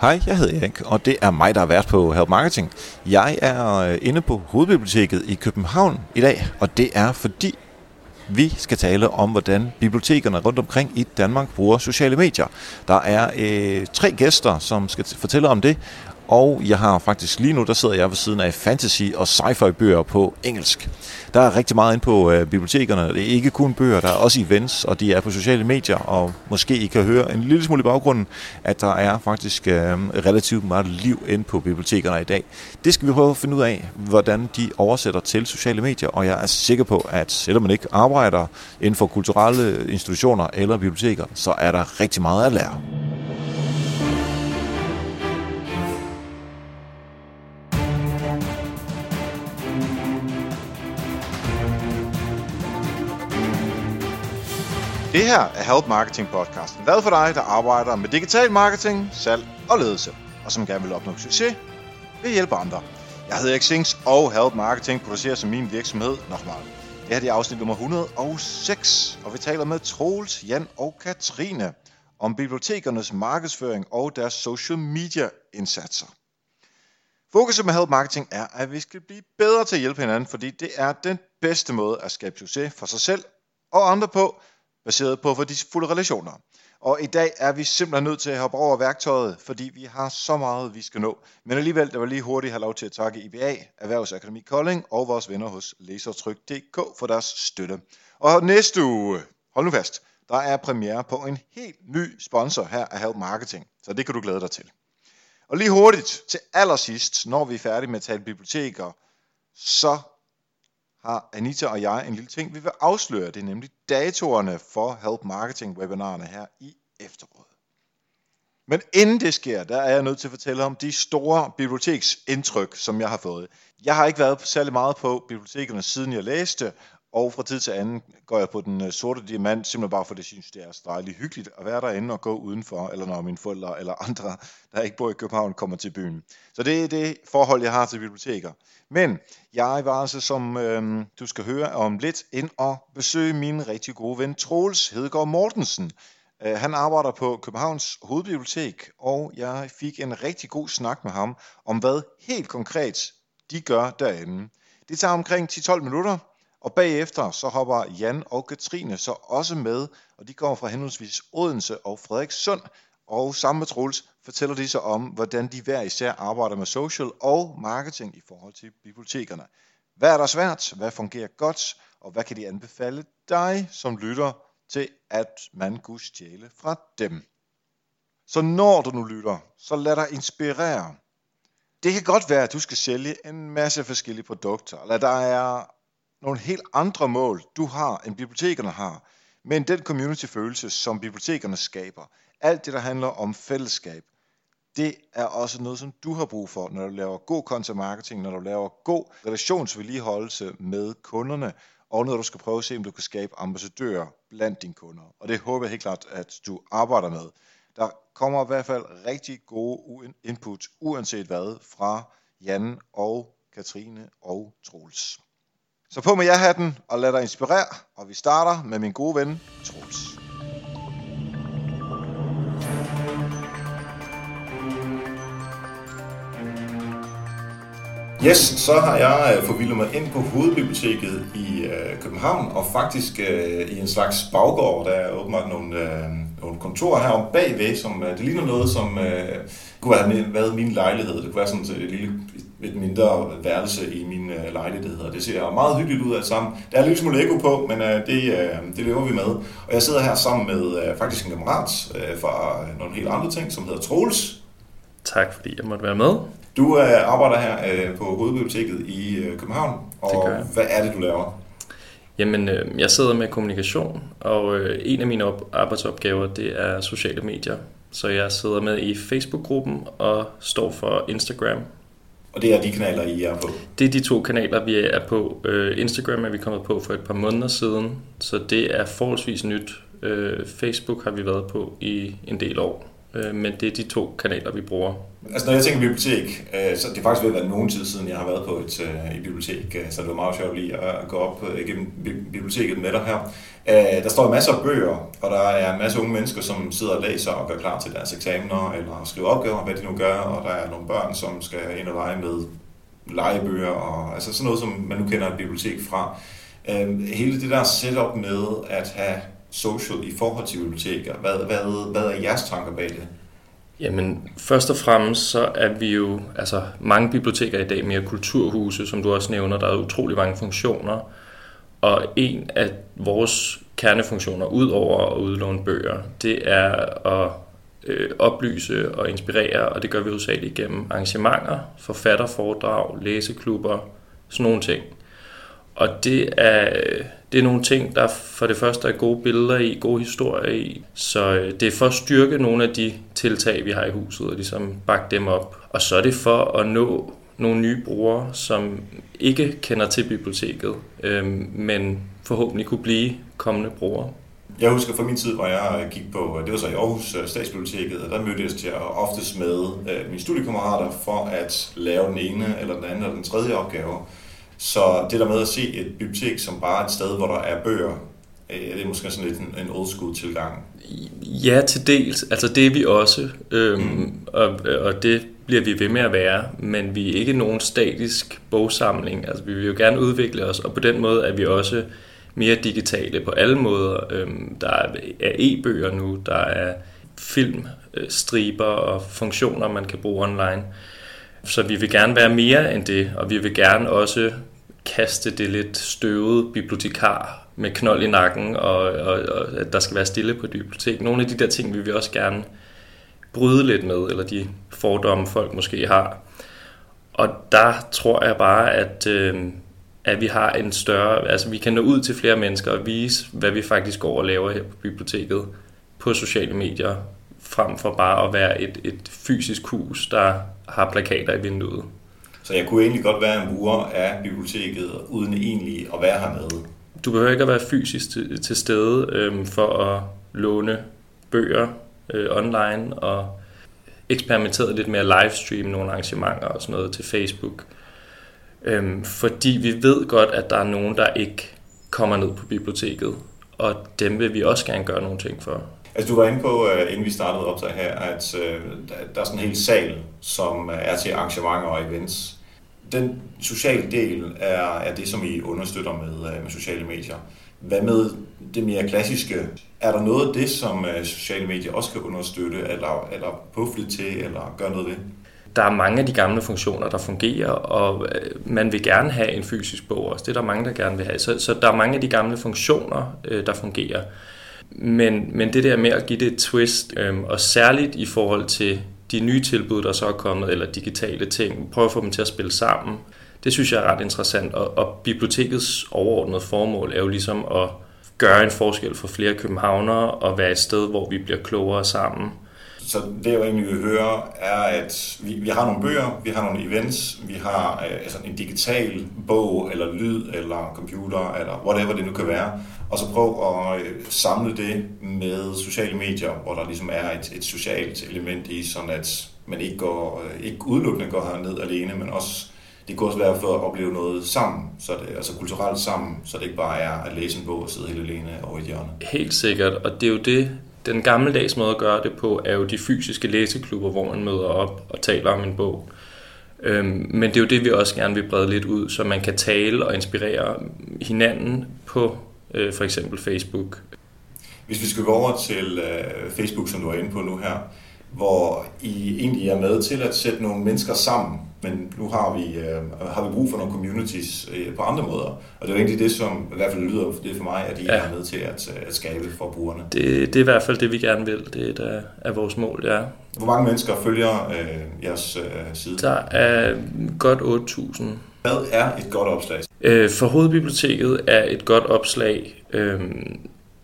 Hej, jeg hedder Erik, og det er mig, der er vært på Help Marketing. Jeg er øh, inde på Hovedbiblioteket i København i dag, og det er fordi, vi skal tale om, hvordan bibliotekerne rundt omkring i Danmark bruger sociale medier. Der er øh, tre gæster, som skal fortælle om det, og jeg har faktisk lige nu, der sidder jeg ved siden af fantasy og sci-fi bøger på engelsk. Der er rigtig meget ind på øh, bibliotekerne. Det er ikke kun bøger, der er også events, og de er på sociale medier, og måske I kan høre en lille smule i baggrunden, at der er faktisk øh, relativt meget liv ind på bibliotekerne i dag. Det skal vi prøve at finde ud af, hvordan de oversætter til sociale medier, og jeg er sikker på, at selvom man ikke arbejder inden for kulturelle institutioner eller biblioteker, så er der rigtig meget at lære. Det her er Help Marketing podcasten, lavet for dig, der arbejder med digital marketing, salg og ledelse, og som gerne vil opnå succes ved at hjælpe andre. Jeg hedder Erik Sings, og Help Marketing producerer som min virksomhed Nochmal. Det her er afsnit nummer 106, og vi taler med Troels, Jan og Katrine om bibliotekernes markedsføring og deres social media indsatser. Fokuset med Help Marketing er, at vi skal blive bedre til at hjælpe hinanden, fordi det er den bedste måde at skabe succes for sig selv og andre på, baseret på værdifulde relationer. Og i dag er vi simpelthen nødt til at hoppe over værktøjet, fordi vi har så meget, vi skal nå. Men alligevel, der var lige hurtigt have lov til at takke IBA, Erhvervsakademi Kolding og vores venner hos Lasertryk.dk for deres støtte. Og næste uge, hold nu fast, der er premiere på en helt ny sponsor her af Help Marketing. Så det kan du glæde dig til. Og lige hurtigt til allersidst, når vi er færdige med at tale biblioteker, så har Anita og jeg en lille ting, vi vil afsløre. Det er nemlig datorerne for Help Marketing webinarerne her i efteråret. Men inden det sker, der er jeg nødt til at fortælle om de store biblioteksindtryk, som jeg har fået. Jeg har ikke været særlig meget på bibliotekerne, siden jeg læste, og fra tid til anden går jeg på den øh, sorte diamant, simpelthen bare fordi jeg synes, det er dejligt hyggeligt at være derinde og gå udenfor, eller når mine forældre eller andre, der ikke bor i København, kommer til byen. Så det er det forhold, jeg har til biblioteker. Men jeg var altså, som øhm, du skal høre om lidt, ind og besøge min rigtig gode ven Troels Hedegaard Mortensen. Øh, han arbejder på Københavns Hovedbibliotek, og jeg fik en rigtig god snak med ham om, hvad helt konkret de gør derinde. Det tager omkring 10-12 minutter, og bagefter så hopper Jan og Katrine så også med, og de kommer fra henholdsvis Odense og Frederikssund. Og sammen med Troels fortæller de så om, hvordan de hver især arbejder med social og marketing i forhold til bibliotekerne. Hvad er der svært? Hvad fungerer godt? Og hvad kan de anbefale dig, som lytter, til at man kunne stjæle fra dem? Så når du nu lytter, så lad dig inspirere. Det kan godt være, at du skal sælge en masse forskellige produkter, eller der er nogle helt andre mål, du har, end bibliotekerne har. Men den community-følelse, som bibliotekerne skaber, alt det, der handler om fællesskab, det er også noget, som du har brug for, når du laver god content marketing, når du laver god relationsvedligeholdelse med kunderne, og når du skal prøve at se, om du kan skabe ambassadører blandt dine kunder. Og det håber jeg helt klart, at du arbejder med. Der kommer i hvert fald rigtig gode input, uanset hvad, fra Jan og Katrine og Troels. Så på med jer hatten og lad dig inspirere, og vi starter med min gode ven, Troels. Yes, så har jeg øh, forvildet mig ind på hovedbiblioteket i øh, København, og faktisk øh, i en slags baggård, der er åbenbart nogle, øh, nogle kontorer her om bagved, som øh, det ligner noget, som øh, kunne have været min lejlighed. Det kunne være sådan øh, et lille et mindre værelse i min øh, lejlighed. Det ser meget hyggeligt ud alt sammen. Der er lidt smule Lego på, men øh, det, øh, det lever vi med. Og jeg sidder her sammen med øh, faktisk en kammerat øh, fra nogle helt andre ting, som hedder Troels. Tak fordi jeg måtte være med. Du øh, arbejder her øh, på Hovedbiblioteket i øh, København, og hvad er det, du laver? Jamen, øh, jeg sidder med kommunikation, og øh, en af mine op- arbejdsopgaver, det er sociale medier. Så jeg sidder med i Facebook-gruppen og står for Instagram og det er de kanaler, I er på? Det er de to kanaler, vi er på. Øh, Instagram er vi kommet på for et par måneder siden, så det er forholdsvis nyt. Øh, Facebook har vi været på i en del år øh, men det er de to kanaler, vi bruger. Altså når jeg tænker bibliotek, øh, så det er faktisk ved at være nogen tid siden, jeg har været på et øh, i bibliotek, øh, så det var meget sjovt lige at gå op øh, igennem biblioteket med dig her. Øh, der står masser af bøger, og der er en masse unge mennesker, som sidder og læser og gør klar til deres eksamener, eller skriver opgaver, hvad de nu gør, og der er nogle børn, som skal ind og lege med legebøger, og altså sådan noget, som man nu kender et bibliotek fra. Øh, hele det der setup med at have social i forhold til biblioteker, hvad, hvad, hvad er jeres tanker bag det? Jamen, først og fremmest så er vi jo, altså mange biblioteker i dag mere kulturhuse, som du også nævner, der er utrolig mange funktioner. Og en af vores kernefunktioner, ud over at udlåne bøger, det er at øh, oplyse og inspirere, og det gør vi hovedsageligt igennem arrangementer, forfatterforedrag, læseklubber, sådan nogle ting. Og det er, øh, det er nogle ting, der for det første er gode billeder i, gode historier i. Så øh, det er for at styrke nogle af de tiltag, vi har i huset, og ligesom bakke dem op. Og så er det for at nå nogle nye brugere, som ikke kender til biblioteket, øh, men forhåbentlig kunne blive kommende brugere. Jeg husker fra min tid, hvor jeg gik på, øh, det var så i Aarhus øh, Statsbiblioteket, og der mødtes jeg oftest med øh, mine studiekammerater for at lave den ene, eller den anden, eller den tredje opgave. Så det der med at se et bibliotek som bare et sted, hvor der er bøger, øh, det er måske sådan lidt en, en old school tilgang. Ja, til dels. Altså det er vi også, øhm, mm. og, og det bliver vi ved med at være, men vi er ikke nogen statisk bogsamling. Altså vi vil jo gerne udvikle os, og på den måde er vi også mere digitale på alle måder. Øhm, der er e-bøger nu, der er filmstriber og funktioner, man kan bruge online. Så vi vil gerne være mere end det, og vi vil gerne også kaste det lidt støvede bibliotekar med knold i nakken, og, og, og at der skal være stille på et bibliotek. Nogle af de der ting vil vi også gerne bryde lidt med, eller de fordomme folk måske har. Og der tror jeg bare, at, øh, at vi har en større, altså vi kan nå ud til flere mennesker og vise, hvad vi faktisk går og laver her på biblioteket på sociale medier, frem for bare at være et, et fysisk hus, der har plakater i vinduet. Så jeg kunne egentlig godt være en bruger af biblioteket, uden egentlig at være hernede. Du behøver ikke at være fysisk til, stede øhm, for at låne bøger øh, online og eksperimentere lidt med at livestream nogle arrangementer og sådan noget til Facebook. Øhm, fordi vi ved godt, at der er nogen, der ikke kommer ned på biblioteket, og dem vil vi også gerne gøre nogle ting for. Altså, du var inde på, uh, inden vi startede optag her, at uh, der er sådan en hel sal, som uh, er til arrangementer og events. Den sociale del er, er det, som I understøtter med, øh, med sociale medier. Hvad med det mere klassiske? Er der noget af det, som øh, sociale medier også kan understøtte, eller, eller puffle til, eller gøre noget ved? Der er mange af de gamle funktioner, der fungerer, og øh, man vil gerne have en fysisk bog også. Det er der mange, der gerne vil have. Så, så der er mange af de gamle funktioner, der fungerer. Men, men det der med at give det et twist, øh, og særligt i forhold til de nye tilbud, der så er kommet, eller digitale ting, prøve at få dem til at spille sammen, det synes jeg er ret interessant. Og, og bibliotekets overordnede formål er jo ligesom at gøre en forskel for flere københavnere og være et sted, hvor vi bliver klogere sammen. Så det, jeg egentlig vil høre, er, at vi, vi har nogle bøger, vi har nogle events, vi har øh, altså en digital bog, eller lyd, eller computer, eller whatever det nu kan være, og så prøv at øh, samle det med sociale medier, hvor der ligesom er et, et socialt element i, sådan at man ikke, går, øh, ikke udelukkende går herned alene, men også det kunne også være for at opleve noget sammen, så det, altså kulturelt sammen, så det ikke bare er at læse en bog og sidde helt alene over i hjørnet. Helt sikkert, og det er jo det, den gammeldags måde at gøre det på, er jo de fysiske læseklubber, hvor man møder op og taler om en bog. Øhm, men det er jo det, vi også gerne vil brede lidt ud, så man kan tale og inspirere hinanden på øh, for eksempel Facebook. Hvis vi skal gå over til øh, Facebook, som du er inde på nu her, hvor I egentlig er med til at sætte nogle mennesker sammen, men nu har vi, øh, har vi brug for nogle communities øh, på andre måder. Og det er jo egentlig det, som i hvert fald lyder det for mig, at I ja. er med til at, øh, at skabe for brugerne. Det, det er i hvert fald det, vi gerne vil. Det er et af vores mål, ja. Hvor mange mennesker følger øh, jeres øh, side? Der er godt 8.000. Hvad er et godt opslag? Øh, for Hovedbiblioteket er et godt opslag øh,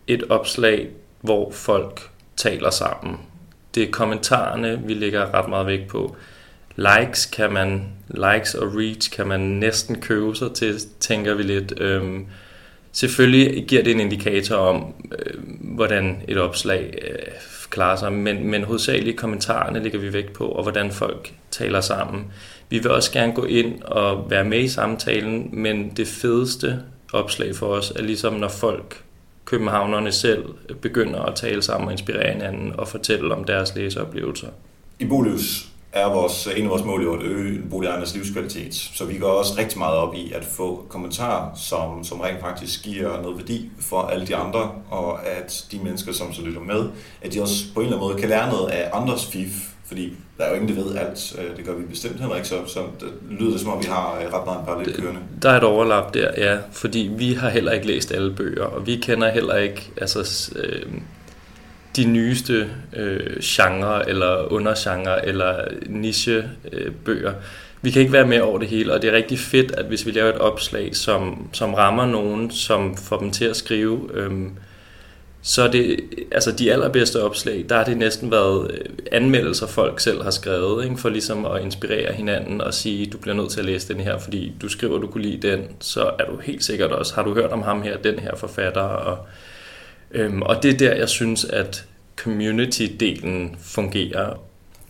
et opslag, hvor folk taler sammen. Det er kommentarerne, vi lægger ret meget vægt på. Likes kan man, likes og reach kan man næsten købe sig til, tænker vi lidt. Øhm, selvfølgelig giver det en indikator om, øh, hvordan et opslag øh, klarer sig, men, men hovedsageligt kommentarerne ligger vi vægt på, og hvordan folk taler sammen. Vi vil også gerne gå ind og være med i samtalen, men det fedeste opslag for os er ligesom, når folk, københavnerne selv, begynder at tale sammen og inspirere hinanden og fortælle om deres læseoplevelser. I Bolius er vores, en af vores mål jo at øge boligejernes livskvalitet. Så vi går også rigtig meget op i at få kommentarer, som, som rent faktisk giver noget værdi for alle de andre, og at de mennesker, som så lytter med, at de også på en eller anden måde kan lære noget af andres fif, fordi der er jo ingen, der ved alt. Øh, det gør vi bestemt heller ikke, så, så det lyder som om, vi har øh, ret meget lidt kørende. Der er et overlap der, ja, fordi vi har heller ikke læst alle bøger, og vi kender heller ikke altså, øh, de nyeste øh, genre eller undergenre eller nichebøger. Øh, vi kan ikke være med over det hele, og det er rigtig fedt, at hvis vi laver et opslag, som, som rammer nogen, som får dem til at skrive, øh, så er det, altså de allerbedste opslag, der har det næsten været øh, anmeldelser, folk selv har skrevet, ikke? for ligesom at inspirere hinanden og sige, du bliver nødt til at læse den her, fordi du skriver, du kunne lide den, så er du helt sikkert også, har du hørt om ham her, den her forfatter, og, øhm, og det er der, jeg synes, at community-delen fungerer.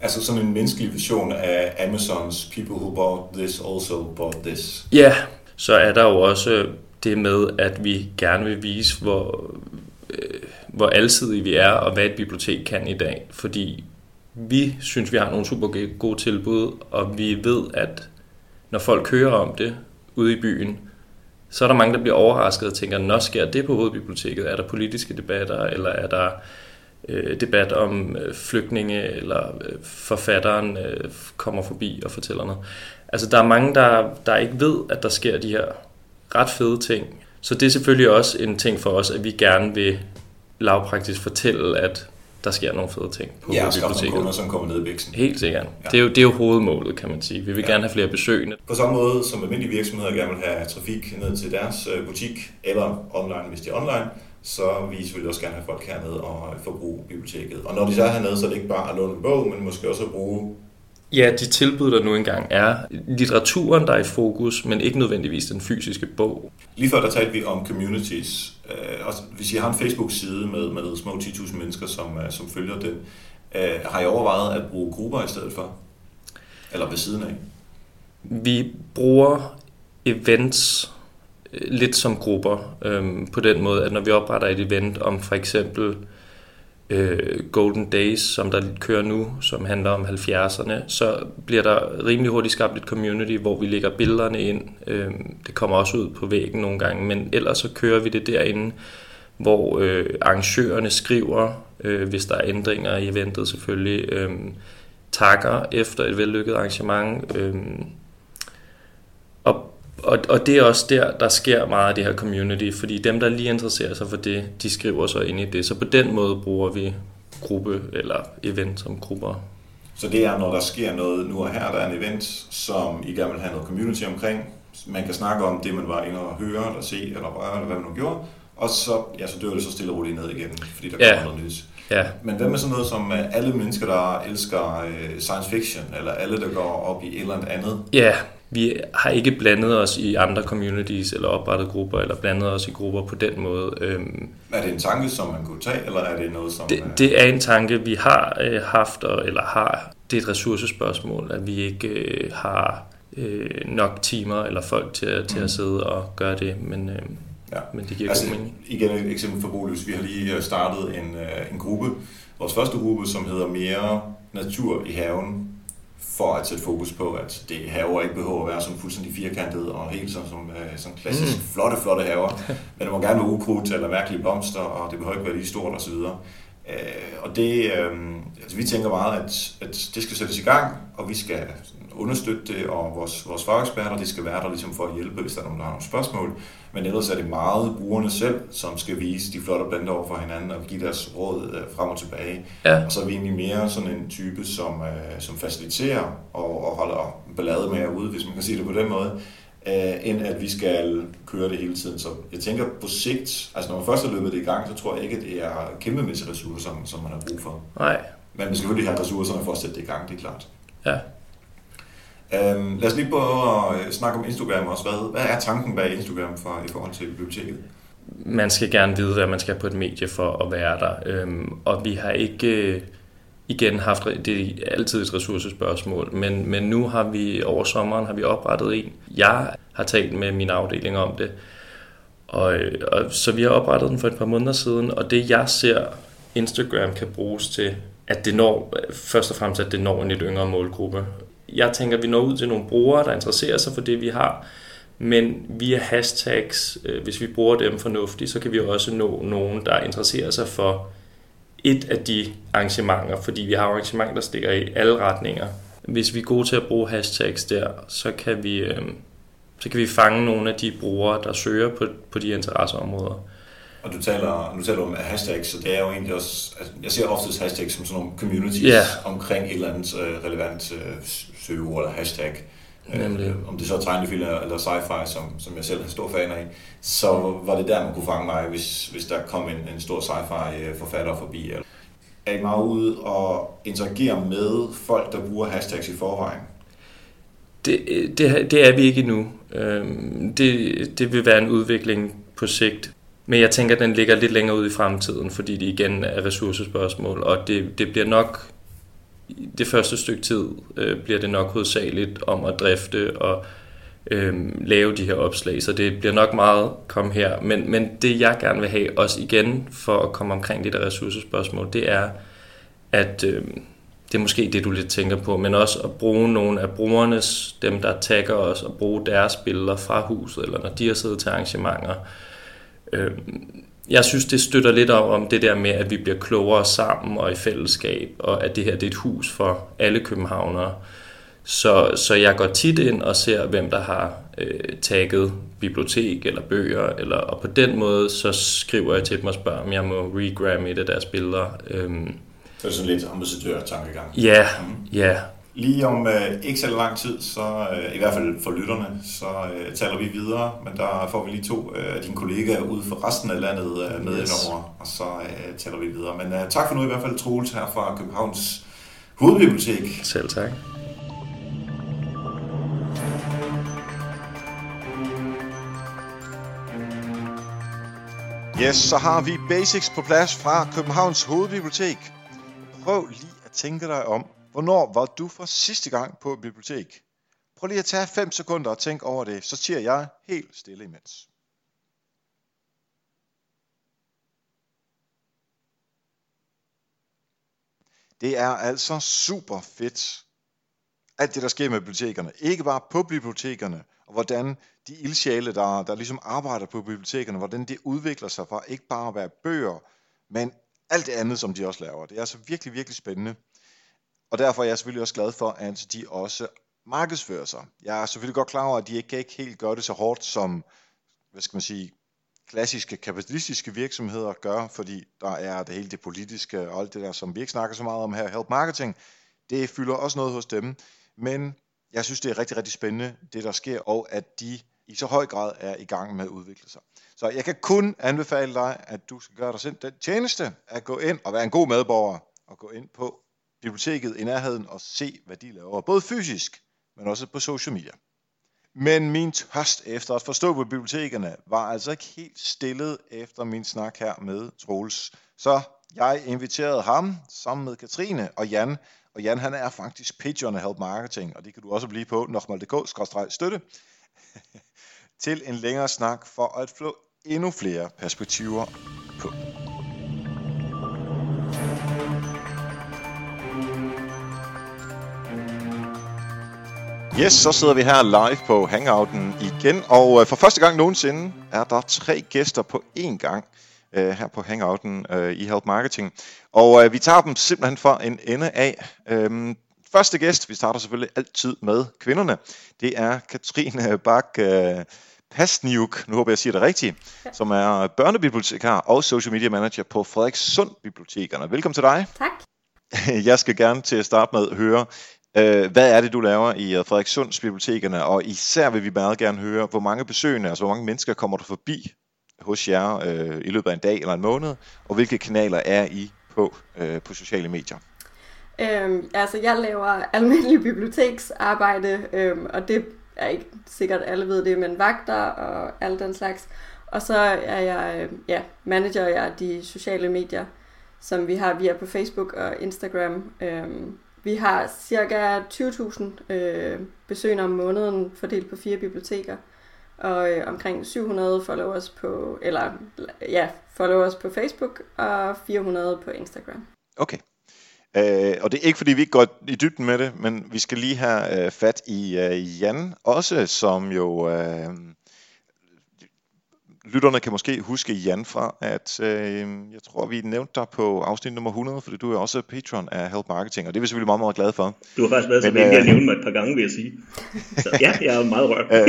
Altså sådan en menneskelig version af Amazons People Who Bought This Also Bought This. Ja, så er der jo også det med, at vi gerne vil vise, hvor øh, hvor alsidige vi er, og hvad et bibliotek kan i dag. Fordi vi synes, vi har nogle super gode tilbud, og vi ved, at når folk hører om det ude i byen, så er der mange, der bliver overrasket og tænker, når sker det på hovedbiblioteket? Er der politiske debatter, eller er der øh, debat om øh, flygtninge, eller øh, forfatteren øh, kommer forbi og fortæller noget? Altså, der er mange, der, der ikke ved, at der sker de her ret fede ting, så det er selvfølgelig også en ting for os, at vi gerne vil lavpraktisk fortælle, at der sker nogle fede ting på ja, biblioteket. Ja, kunder, som kommer ned i bæksen. Helt sikkert. Ja. Det, er jo, det er jo hovedmålet, kan man sige. Vi vil ja. gerne have flere besøgende. På samme måde som almindelige virksomheder gerne vil have trafik ned til deres øh, butik, eller online, hvis de er online, så vi selvfølgelig også gerne have folk hernede og forbruge biblioteket. Og når de så er hernede, så er det ikke bare at låne en bog, men måske også at bruge Ja, de tilbud, der nu engang er. Litteraturen, der er i fokus, men ikke nødvendigvis den fysiske bog. Lige før der talte vi om communities. Øh, også, hvis I har en Facebook-side med, med små 10.000 mennesker, som, øh, som følger den, øh, har I overvejet at bruge grupper i stedet for? Eller ved siden af? Vi bruger events lidt som grupper, øhm, på den måde, at når vi opretter et event om for eksempel øh, Golden Days, som der kører nu, som handler om 70'erne, så bliver der rimelig hurtigt skabt et community, hvor vi lægger billederne ind. Øh, det kommer også ud på væggen nogle gange, men ellers så kører vi det derinde, hvor øh, arrangørerne skriver, øh, hvis der er ændringer i eventet selvfølgelig, øh, takker efter et vellykket arrangement. Øh, og og, og det er også der, der sker meget af det her community, fordi dem, der lige interesserer sig for det, de skriver så ind i det. Så på den måde bruger vi gruppe eller event som grupper. Så det er, når der sker noget nu og her, der er en event, som I gerne vil have noget community omkring. Man kan snakke om det, man var inde og høre, eller se, eller røre, eller hvad man nu gjorde. Og så, ja, så dør det så stille og roligt ned igen, fordi der kommer noget nyt. Ja. Men hvad med sådan noget som øh, alle mennesker, der elsker øh, science fiction, eller alle, der går op i et eller andet? Ja, vi har ikke blandet os i andre communities eller oprettet grupper, eller blandet os i grupper på den måde. Øhm, er det en tanke, som man kunne tage, eller er det noget, som... Det, det er en tanke, vi har øh, haft, eller har. Det er et ressourcespørgsmål, at vi ikke øh, har øh, nok timer eller folk til, til mm. at sidde og gøre det, men, øh, ja. men det giver altså, god mening. Igen et eksempel for Bolus. Vi har lige startet en, en gruppe, vores første gruppe, som hedder Mere Natur i Haven, for at sætte fokus på, at det haver ikke behøver at være sådan fuldstændig firkantet og helt sådan som øh, sådan klassisk mm. flotte, flotte haver. Men det må gerne være ukrudt eller mærkelige blomster, og det behøver ikke være lige stort osv. Øh, og det, øh, altså vi tænker meget, at, at det skal sættes i gang, og vi skal understøtte det, og vores, vores fageksperter, de skal være der ligesom for at hjælpe, hvis der er nogen, der har nogle spørgsmål. Men ellers er det meget brugerne selv, som skal vise de flotte planter over for hinanden og give deres råd øh, frem og tilbage. Ja. Og så er vi egentlig mere sådan en type, som, øh, som faciliterer og, og holder ballade med ude, hvis man kan sige det på den måde, øh, end at vi skal køre det hele tiden. Så jeg tænker på sigt, altså når man først har løbet det i gang, så tror jeg ikke, at det er kæmpemæssige ressourcer, som man har brug for. Nej. Men man skal selvfølgelig have ressourcerne for at sætte det i gang, det er klart. Ja. Øhm, lad os lige prøve at øh, snakke om Instagram også. Hvad, hvad er tanken bag Instagram for, i forhold til biblioteket? man skal gerne vide, hvad man skal på et medie for at være der. Øhm, og vi har ikke øh, igen haft, det er altid et ressourcespørgsmål, men, men nu har vi over sommeren har vi oprettet en. Jeg har talt med min afdeling om det, og, øh, og så vi har oprettet den for et par måneder siden, og det jeg ser Instagram kan bruges til, at det når, først og fremmest at det når en lidt yngre målgruppe. Jeg tænker, at vi når ud til nogle brugere, der interesserer sig for det, vi har, men via hashtags, øh, hvis vi bruger dem fornuftigt, så kan vi også nå nogen, der interesserer sig for et af de arrangementer, fordi vi har arrangementer, der stikker i alle retninger. Hvis vi er gode til at bruge hashtags der, så kan vi, øh, så kan vi fange nogle af de brugere, der søger på, på de interesseområder. Og du taler, nu taler om hashtags, så det er jo egentlig også, altså, jeg ser ofte hashtags som sådan nogle communities yeah. omkring et eller andet øh, relevant øh, søgeord eller hashtag. Nemlig. Øh, om det så er tegnefilm eller sci-fi, som, som jeg selv er stor fan af, så var det der, man kunne fange mig, hvis, hvis der kom en, en stor sci-fi forfatter forbi. Er I meget ude og interagere med folk, der bruger hashtags i forvejen? Det, det, det er vi ikke endnu. Øhm, det, det vil være en udvikling på sigt. Men jeg tænker, at den ligger lidt længere ud i fremtiden, fordi det igen er ressourcespørgsmål, og det, det bliver nok det første stykke tid øh, bliver det nok hovedsageligt om at drifte og øh, lave de her opslag, så det bliver nok meget kom her. Men, men det jeg gerne vil have, også igen for at komme omkring det der ressourcespørgsmål, det er, at øh, det er måske det, du lidt tænker på, men også at bruge nogle af brugernes, dem der tagger os, og bruge deres billeder fra huset, eller når de har siddet til arrangementer. Øh, jeg synes, det støtter lidt om, om det der med, at vi bliver klogere sammen og i fællesskab, og at det her det er et hus for alle københavnere. Så, så jeg går tit ind og ser, hvem der har øh, tagget bibliotek eller bøger, eller, og på den måde så skriver jeg til dem og spørger, om jeg må regramme et af deres billeder. Øhm, så er sådan lidt ambassadør-tankegang. Ja, mm. ja. Lige om øh, ikke så lang tid, så øh, i hvert fald for lytterne, så øh, taler vi videre, men der får vi lige to af øh, dine kollegaer ud for resten af landet øh, med yes. indover, og så øh, taler vi videre. Men øh, tak for nu i hvert fald, Troels, her fra Københavns Hovedbibliotek. Selv tak. Yes, så har vi basics på plads fra Københavns Hovedbibliotek. Prøv lige at tænke dig om, Hvornår var du for sidste gang på et bibliotek? Prøv lige at tage 5 sekunder og tænk over det, så siger jeg helt stille imens. Det er altså super fedt, alt det der sker med bibliotekerne. Ikke bare på bibliotekerne, og hvordan de ildsjæle, der, der ligesom arbejder på bibliotekerne, hvordan det udvikler sig fra ikke bare at være bøger, men alt det andet, som de også laver. Det er altså virkelig, virkelig spændende. Og derfor er jeg selvfølgelig også glad for, at de også markedsfører sig. Jeg er selvfølgelig godt klar over, at de ikke, ikke helt gør det så hårdt, som hvad skal man sige, klassiske kapitalistiske virksomheder gør, fordi der er det hele det politiske og alt det der, som vi ikke snakker så meget om her, help marketing, det fylder også noget hos dem. Men jeg synes, det er rigtig, rigtig spændende, det der sker, og at de i så høj grad er i gang med at udvikle sig. Så jeg kan kun anbefale dig, at du skal gøre dig selv den tjeneste at gå ind og være en god medborger og gå ind på biblioteket i nærheden og se, hvad de laver, både fysisk, men også på social media. Men min tørst efter at forstå på bibliotekerne var altså ikke helt stillet efter min snak her med Troels. Så jeg inviterede ham sammen med Katrine og Jan, og Jan han er faktisk pigeon af Help Marketing, og det kan du også blive på nokmal.dk-støtte, til en længere snak for at få endnu flere perspektiver på. Yes, så sidder vi her live på Hangouten igen, og øh, for første gang nogensinde er der tre gæster på én gang øh, her på Hangouten øh, i Help Marketing. Og øh, vi tager dem simpelthen for en ende af. Øhm, første gæst, vi starter selvfølgelig altid med kvinderne, det er Katrine Bak øh, Pasniuk, nu håber jeg, jeg siger det rigtigt, som er børnebibliotekar og social media manager på Frederikssund Bibliotekerne. Velkommen til dig. Tak. Jeg skal gerne til at starte med at høre, Øh, hvad er det, du laver i øh, Frederikssunds bibliotekerne, og især vil vi meget gerne høre, hvor mange besøgende, altså hvor mange mennesker kommer du forbi hos jer øh, i løbet af en dag eller en måned, og hvilke kanaler er I på øh, på sociale medier? Øhm, altså, jeg laver almindelig biblioteksarbejde, øhm, og det er ikke sikkert, alle ved det, men vagter og alt den slags. og så er jeg øh, ja, manager jeg de sociale medier, som vi har via på Facebook og Instagram. Øhm, vi har cirka 20.000 øh, besøgende om måneden fordelt på fire biblioteker og øh, omkring 700 followers på eller ja, followers på Facebook og 400 på Instagram. Okay. Øh, og det er ikke fordi vi ikke går i dybden med det, men vi skal lige have øh, fat i øh, Jan også, som jo øh, lytterne kan måske huske Jan fra, at øh, jeg tror, vi nævnte dig på afsnit nummer 100, fordi du er også patron af Help Marketing, og det er vi selvfølgelig meget, meget glade for. Du har faktisk været så venlig at øh, nævne mig et par gange, vil jeg sige. Så ja, jeg er meget rørt. øh,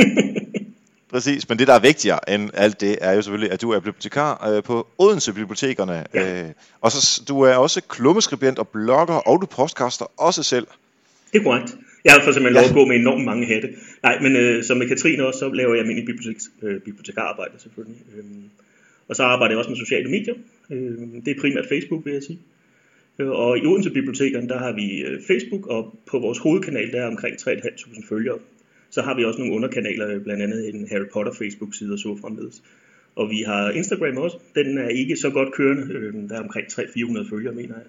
Præcis, men det der er vigtigere end alt det, er jo selvfølgelig, at du er bibliotekar øh, på Odense Bibliotekerne. Ja. Øh, og så du er også klummeskribent og blogger, og du postkaster også selv. Det er korrekt. Jeg har for simpelthen ja. lov at gå med enormt mange hatte. Nej, men øh, som med Katrine også, så laver jeg min bibliotek, øh, bibliotekararbejde selvfølgelig. Øh, og så arbejder jeg også med sociale medier. Øh, det er primært Facebook, vil jeg sige. Øh, og i Odense Bibliotekerne, der har vi øh, Facebook, og på vores hovedkanal, der er omkring 3.500 følgere. Så har vi også nogle underkanaler, blandt andet en Harry Potter Facebook-side og så fremledes. Og vi har Instagram også. Den er ikke så godt kørende. Øh, der er omkring 300-400 følgere, mener jeg.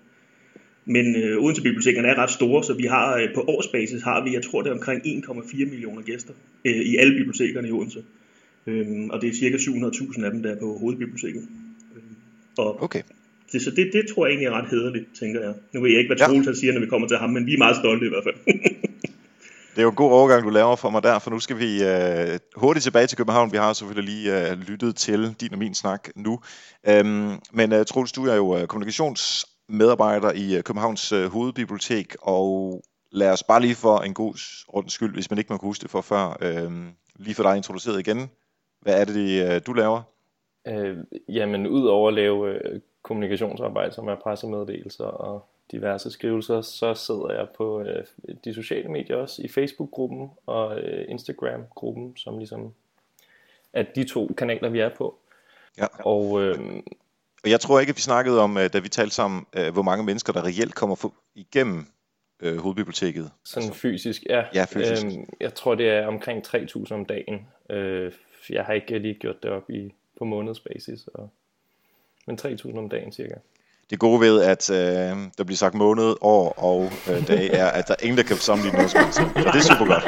Men øh, Odense Bibliotekerne er ret store, så vi har øh, på årsbasis har vi, jeg tror det er omkring 1,4 millioner gæster øh, i alle bibliotekerne i Odense. Øhm, og det er cirka 700.000 af dem, der er på hovedbiblioteket. Øhm, og okay. Det, så det, det tror jeg egentlig er ret hederligt, tænker jeg. Nu ved jeg ikke, hvad Troels ja. siger, når vi kommer til ham, men vi er meget stolte i hvert fald. det er jo en god overgang, du laver for mig der, for nu skal vi øh, hurtigt tilbage til København. Vi har selvfølgelig lige øh, lyttet til din og min snak nu. Øhm, men øh, Troels, du er jo øh, kommunikations medarbejder i øh, Københavns øh, Hovedbibliotek, og lad os bare lige for en god ordens skyld, hvis man ikke må huske det for før, øh, lige for dig introduceret igen. Hvad er det, øh, du laver? Øh, jamen, udover at lave øh, kommunikationsarbejde, som er pressemeddelelser og diverse skrivelser, så sidder jeg på øh, de sociale medier også, i Facebook-gruppen og øh, Instagram-gruppen, som ligesom er de to kanaler, vi er på. Ja. Og øh, og jeg tror ikke, at vi snakkede om, øh, da vi talte sammen, øh, hvor mange mennesker, der reelt kommer igennem øh, hovedbiblioteket. Sådan altså, fysisk, ja. Ja, fysisk. Øhm, jeg tror, det er omkring 3.000 om dagen. Øh, jeg har ikke lige gjort det op i, på månedsbasis, og, men 3.000 om dagen cirka. Det gode ved, at øh, der bliver sagt måned, år og øh, dag, er, at der er ingen, der kan sammenligne noget som Så det er super godt.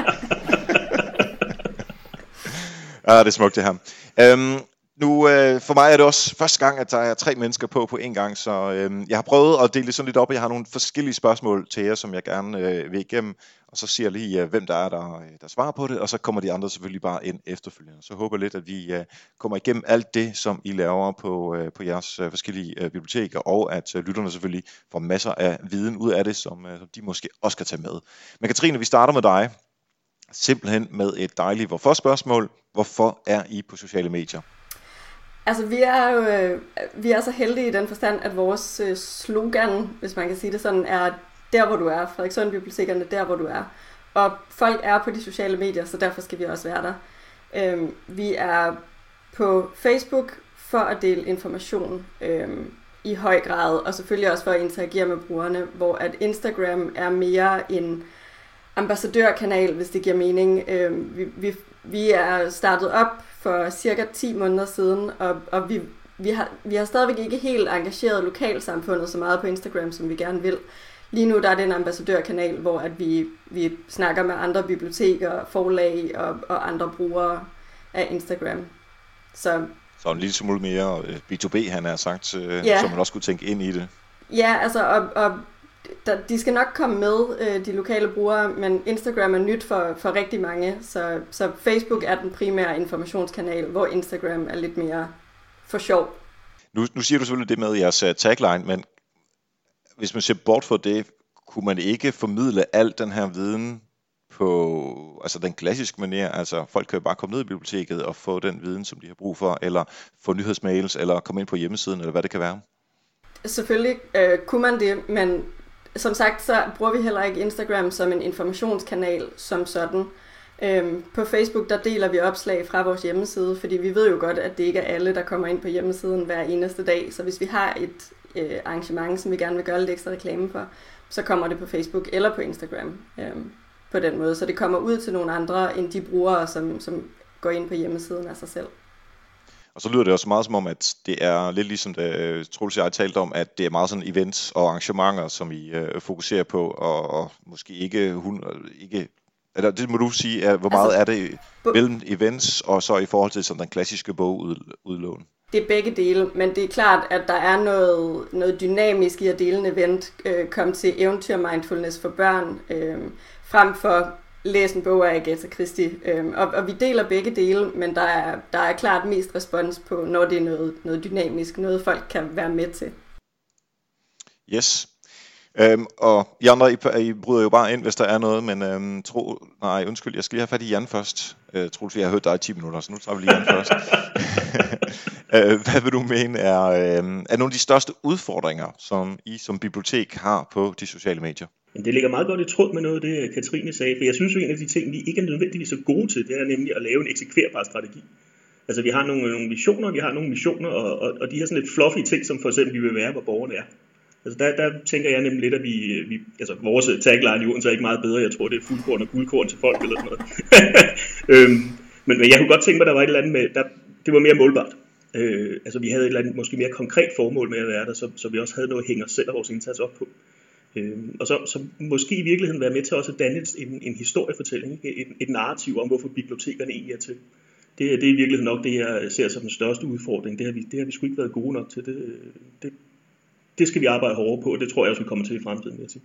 ja, det er smukt det her. Øhm, nu, øh, for mig er det også første gang, at der er tre mennesker på på en gang, så øh, jeg har prøvet at dele det sådan lidt op. Jeg har nogle forskellige spørgsmål til jer, som jeg gerne øh, vil igennem, og så siger jeg lige, øh, hvem der er, der, øh, der svarer på det, og så kommer de andre selvfølgelig bare ind efterfølgende. Så håber jeg lidt, at vi øh, kommer igennem alt det, som I laver på, øh, på jeres øh, forskellige øh, biblioteker, og at øh, lytterne selvfølgelig får masser af viden ud af det, som, øh, som de måske også kan tage med. Men Katrine, vi starter med dig. Simpelthen med et dejligt hvorfor spørgsmål. Hvorfor er I på sociale medier? Altså, vi er jo øh, vi er så heldige i den forstand, at vores øh, slogan, hvis man kan sige det sådan, er der, hvor du er. Frederikssund Bibliotekerne, der, hvor du er. Og folk er på de sociale medier, så derfor skal vi også være der. Øhm, vi er på Facebook for at dele information øhm, i høj grad, og selvfølgelig også for at interagere med brugerne, hvor at Instagram er mere en ambassadørkanal, hvis det giver mening. Øhm, vi, vi, vi er startet op for cirka 10 måneder siden, og, og vi, vi, har, vi har stadigvæk ikke helt engageret lokalsamfundet så meget på Instagram, som vi gerne vil. Lige nu der er det en ambassadørkanal, hvor at vi, vi snakker med andre biblioteker, forlag og, og andre brugere af Instagram. Så, så en lille smule mere B2B, øh, han har sagt, øh, ja. så man også kunne tænke ind i det. Ja, altså, og, og der, de skal nok komme med, øh, de lokale brugere, men Instagram er nyt for, for rigtig mange, så, så Facebook er den primære informationskanal, hvor Instagram er lidt mere for sjov. Nu, nu siger du selvfølgelig det med jeres uh, tagline, men hvis man ser bort fra det, kunne man ikke formidle al den her viden på altså den klassiske manier, altså folk kan jo bare komme ned i biblioteket og få den viden, som de har brug for, eller få nyhedsmails, eller komme ind på hjemmesiden, eller hvad det kan være? Selvfølgelig øh, kunne man det, men som sagt, så bruger vi heller ikke Instagram som en informationskanal som sådan. Øhm, på Facebook, der deler vi opslag fra vores hjemmeside, fordi vi ved jo godt, at det ikke er alle, der kommer ind på hjemmesiden hver eneste dag. Så hvis vi har et øh, arrangement, som vi gerne vil gøre lidt ekstra reklame for, så kommer det på Facebook eller på Instagram øhm, på den måde. Så det kommer ud til nogle andre end de brugere, som, som går ind på hjemmesiden af sig selv. Og så lyder det også meget som om, at det er lidt ligesom det øh, Troels og jeg talte om, at det er meget sådan events og arrangementer, som I øh, fokuserer på, og, og måske ikke, hun, ikke eller det må du sige, er, hvor meget altså, er det mellem events og så i forhold til sådan den klassiske bogudlån? Det er begge dele, men det er klart, at der er noget, noget dynamisk i at dele en event, øh, komme til eventyr mindfulness for børn, øh, frem for læse en bog af Agatha Christie. Øh, og, og vi deler begge dele, men der er, der er klart mest respons på, når det er noget, noget dynamisk, noget folk kan være med til. Yes. Øhm, og I andre, I, I bryder jo bare ind, hvis der er noget, men øhm, tro, nej, undskyld, jeg skal lige have fat i Jan først. Øh, Troels, jeg har hørt dig i 10 minutter, så nu tager vi lige Jan først. øh, hvad vil du mene er, øh, er nogle af de største udfordringer, som I som bibliotek har på de sociale medier? Det ligger meget godt i tråd med noget af det, øh, Katrine sagde, for jeg synes jo, en af de ting, vi ikke er nødvendigvis så gode til, det er nemlig at lave en eksekverbar strategi. Altså vi har nogle, nogle visioner, vi har nogle missioner, og, og, og de her sådan lidt fluffy ting, som for eksempel vi vil være, hvor borgerne er. Altså der, der tænker jeg nemlig lidt, at vi, øh, vi altså vores tagline i Odense er ikke meget bedre. Jeg tror, det er fuldkorn og guldkorn til folk eller sådan noget. øhm, men, men jeg kunne godt tænke mig, at der var et eller andet med, der, det var mere målbart. Øh, altså vi havde et eller andet måske mere konkret formål med at være der, så, så vi også havde noget at hænge os selv og vores indsats op på. Øh, og så, så måske i virkeligheden være med til også at danne en, en historiefortælling, et, et narrativ om, hvorfor bibliotekerne egentlig er til. Det, det er i virkeligheden nok det, jeg ser som den største udfordring. Det har vi, det har vi sgu ikke været gode nok til. Det, det, det skal vi arbejde hårdere på, og det tror jeg også, vi kommer til i fremtiden. Vil jeg sige.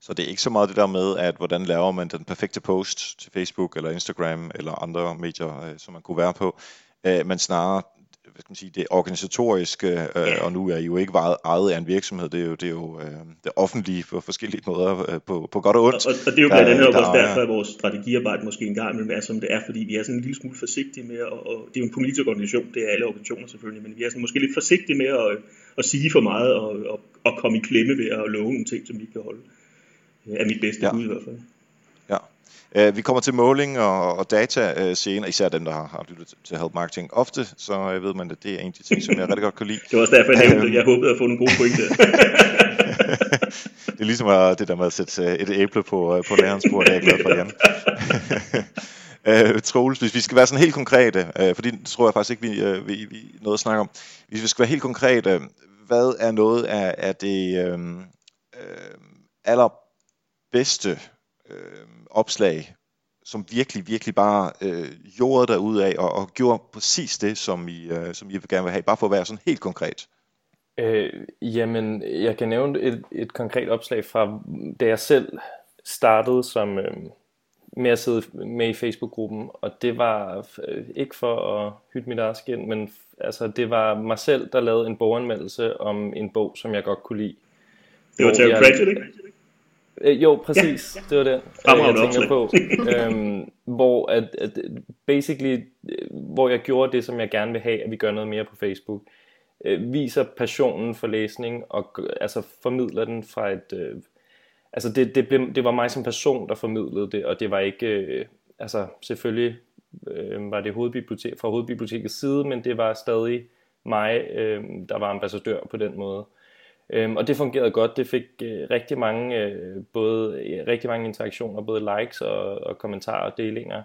Så det er ikke så meget det der med, at hvordan laver man den perfekte post til Facebook eller Instagram eller andre medier, øh, som man kunne være på, øh, men snarere hvad skal man sige, det organisatoriske, øh, yeah. og nu er I jo ikke ejet, ejet af en virksomhed, det er jo det, er jo, øh, det offentlige på forskellige måder, øh, på, på godt og ondt. Og, og det er jo blandt andet også derfor, at vores strategiarbejde måske en gang imellem er, som det er, fordi vi er sådan en lille smule forsigtige med, og, og det er jo en politisk organisation, det er alle organisationer selvfølgelig, men vi er sådan måske lidt forsigtige med at, at sige for meget, og, og, og komme i klemme ved at love nogle ting, som vi ikke kan holde. Er mit bedste ja. bud i hvert fald. Uh, vi kommer til måling og, og data uh, senere, især dem, der har, har lyttet til Help Marketing ofte, så uh, ved man, at det er en af de ting, som jeg rigtig godt kan lide. det var også derfor, jeg nævnte. Jeg håbede at få nogle gode pointe. det er ligesom det der med at sætte uh, et æble på, uh, på lærerens bord, det er jeg glad for, Jan. uh, Troels, hvis vi skal være sådan helt konkrete, uh, fordi det tror jeg faktisk ikke, vi, uh, vi, vi noget at snakke om. Hvis vi skal være helt konkrete, hvad er noget af, af det uh, uh, allerbedste uh, opslag, som virkelig, virkelig bare øh, gjorde der ud af og, og gjorde præcis det, som I, øh, som I vil gerne vil have, bare for at være sådan helt konkret? Øh, jamen, jeg kan nævne et, et konkret opslag fra, da jeg selv startede som øh, med at sidde med i Facebook-gruppen, og det var øh, ikke for at hytte mit eget skin, men altså, det var mig selv, der lavede en boganmeldelse om en bog, som jeg godt kunne lide. Det var Terry Pratchett, ikke? Øh, jo, præcis. Ja, ja. Det var det, jeg tænker på. øhm, hvor at, at basically, hvor jeg gjorde det, som jeg gerne vil have, at vi gør noget mere på Facebook. Øh, viser passionen for læsning og altså formidler den fra et... Øh, altså det, det, blev, det var mig som person, der formidlede det, og det var ikke... Øh, altså selvfølgelig øh, var det hovedbibliotek, fra hovedbibliotekets side, men det var stadig mig, øh, der var ambassadør på den måde. Øhm, og det fungerede godt. Det fik øh, rigtig mange øh, både øh, rigtig mange interaktioner, både likes og, og kommentarer og delinger.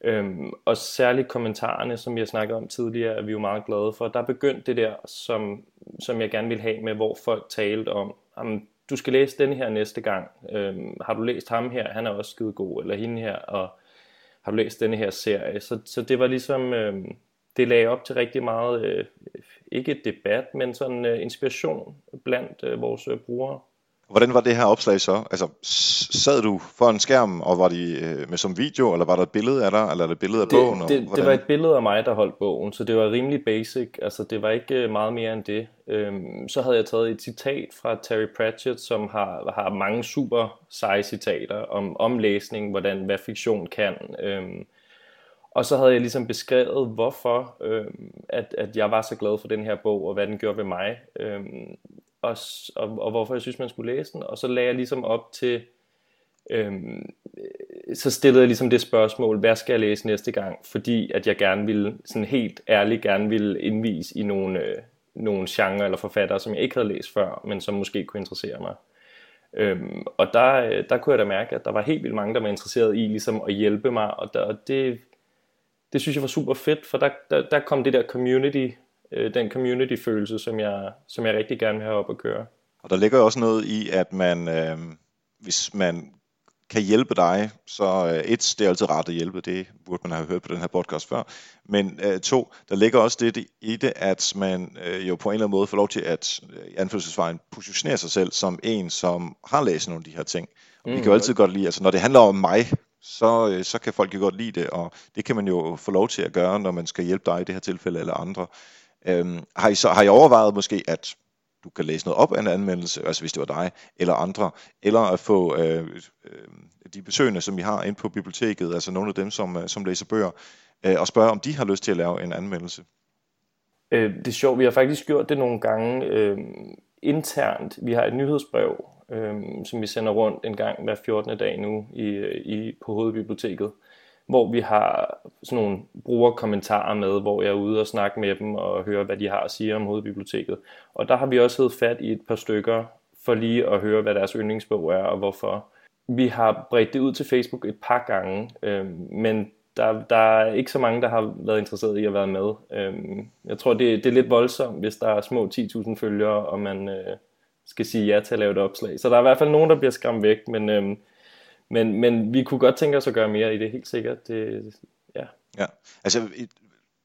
Øhm, og særligt kommentarerne, som jeg snakkede om tidligere, er vi jo meget glade for. Der begyndte det der, som, som jeg gerne vil have med, hvor folk talte om, jamen, du skal læse den her næste gang. Øhm, har du læst ham her? Han er også skide god. Eller hende her. Og har du læst denne her serie? Så, så det var ligesom, øhm, det lagde op til rigtig meget øh, ikke debat, men sådan uh, inspiration blandt uh, vores uh, brugere. Hvordan var det her opslag så? Altså, sad du for en skærm, og var det med som video, eller var der et billede af dig, eller er det et billede af det, bogen? Det, det var et billede af mig, der holdt bogen, så det var rimelig basic. Altså, det var ikke meget mere end det. Øhm, så havde jeg taget et citat fra Terry Pratchett, som har, har mange super seje citater om, om læsning, hvordan hvad fiktion kan. Øhm, og så havde jeg ligesom beskrevet, hvorfor øh, at, at jeg var så glad for den her bog, og hvad den gjorde ved mig, øh, og, og, og hvorfor jeg synes, man skulle læse den. Og så lagde jeg ligesom op til, øh, så stillede jeg ligesom det spørgsmål, hvad skal jeg læse næste gang? Fordi at jeg gerne ville, sådan helt ærligt gerne ville indvise i nogle, øh, nogle genre eller forfattere, som jeg ikke havde læst før, men som måske kunne interessere mig. Øhm, og der, øh, der kunne jeg da mærke, at der var helt vildt mange, der var interesseret i ligesom at hjælpe mig, og, der, og det det synes jeg var super fedt, for der, der, der kom det der community, øh, den community-følelse, som jeg, som jeg rigtig gerne vil have op at køre. Og der ligger også noget i, at man, øh, hvis man kan hjælpe dig, så øh, et, det er altid rart at hjælpe, det burde man have hørt på den her podcast før, men øh, to, der ligger også det i det, at man øh, jo på en eller anden måde får lov til at, øh, anførselsvejen, positionere sig selv som en, som har læst nogle af de her ting. Og mm. vi kan jo altid godt lide, altså når det handler om mig, så, øh, så kan folk jo godt lide det, og det kan man jo få lov til at gøre, når man skal hjælpe dig i det her tilfælde eller andre. Øhm, har, I så, har I overvejet måske, at du kan læse noget op af en anmeldelse, altså hvis det var dig eller andre, eller at få øh, øh, de besøgende, som vi har inde på biblioteket, altså nogle af dem, som, øh, som læser bøger, øh, og spørge, om de har lyst til at lave en anmeldelse. Øh, det er sjovt, vi har faktisk gjort det nogle gange øh, internt. Vi har et nyhedsbrev, øh, som vi sender rundt en gang hver 14. dag nu i, i, på Hovedbiblioteket, hvor vi har sådan nogle brugerkommentarer med, hvor jeg er ude og snakke med dem og høre, hvad de har at sige om Hovedbiblioteket. Og der har vi også hed fat i et par stykker for lige at høre, hvad deres yndlingsbog er og hvorfor. Vi har bredt det ud til Facebook et par gange, øh, men der, der er ikke så mange, der har været interesseret i at være med. Øh, jeg tror, det, det er lidt voldsomt, hvis der er små 10.000 følgere, og man øh, skal sige ja til at lave et opslag. Så der er i hvert fald nogen, der bliver skræmt væk, men, øhm, men, men vi kunne godt tænke os at gøre mere i det, helt sikkert. Det, ja. ja, altså i,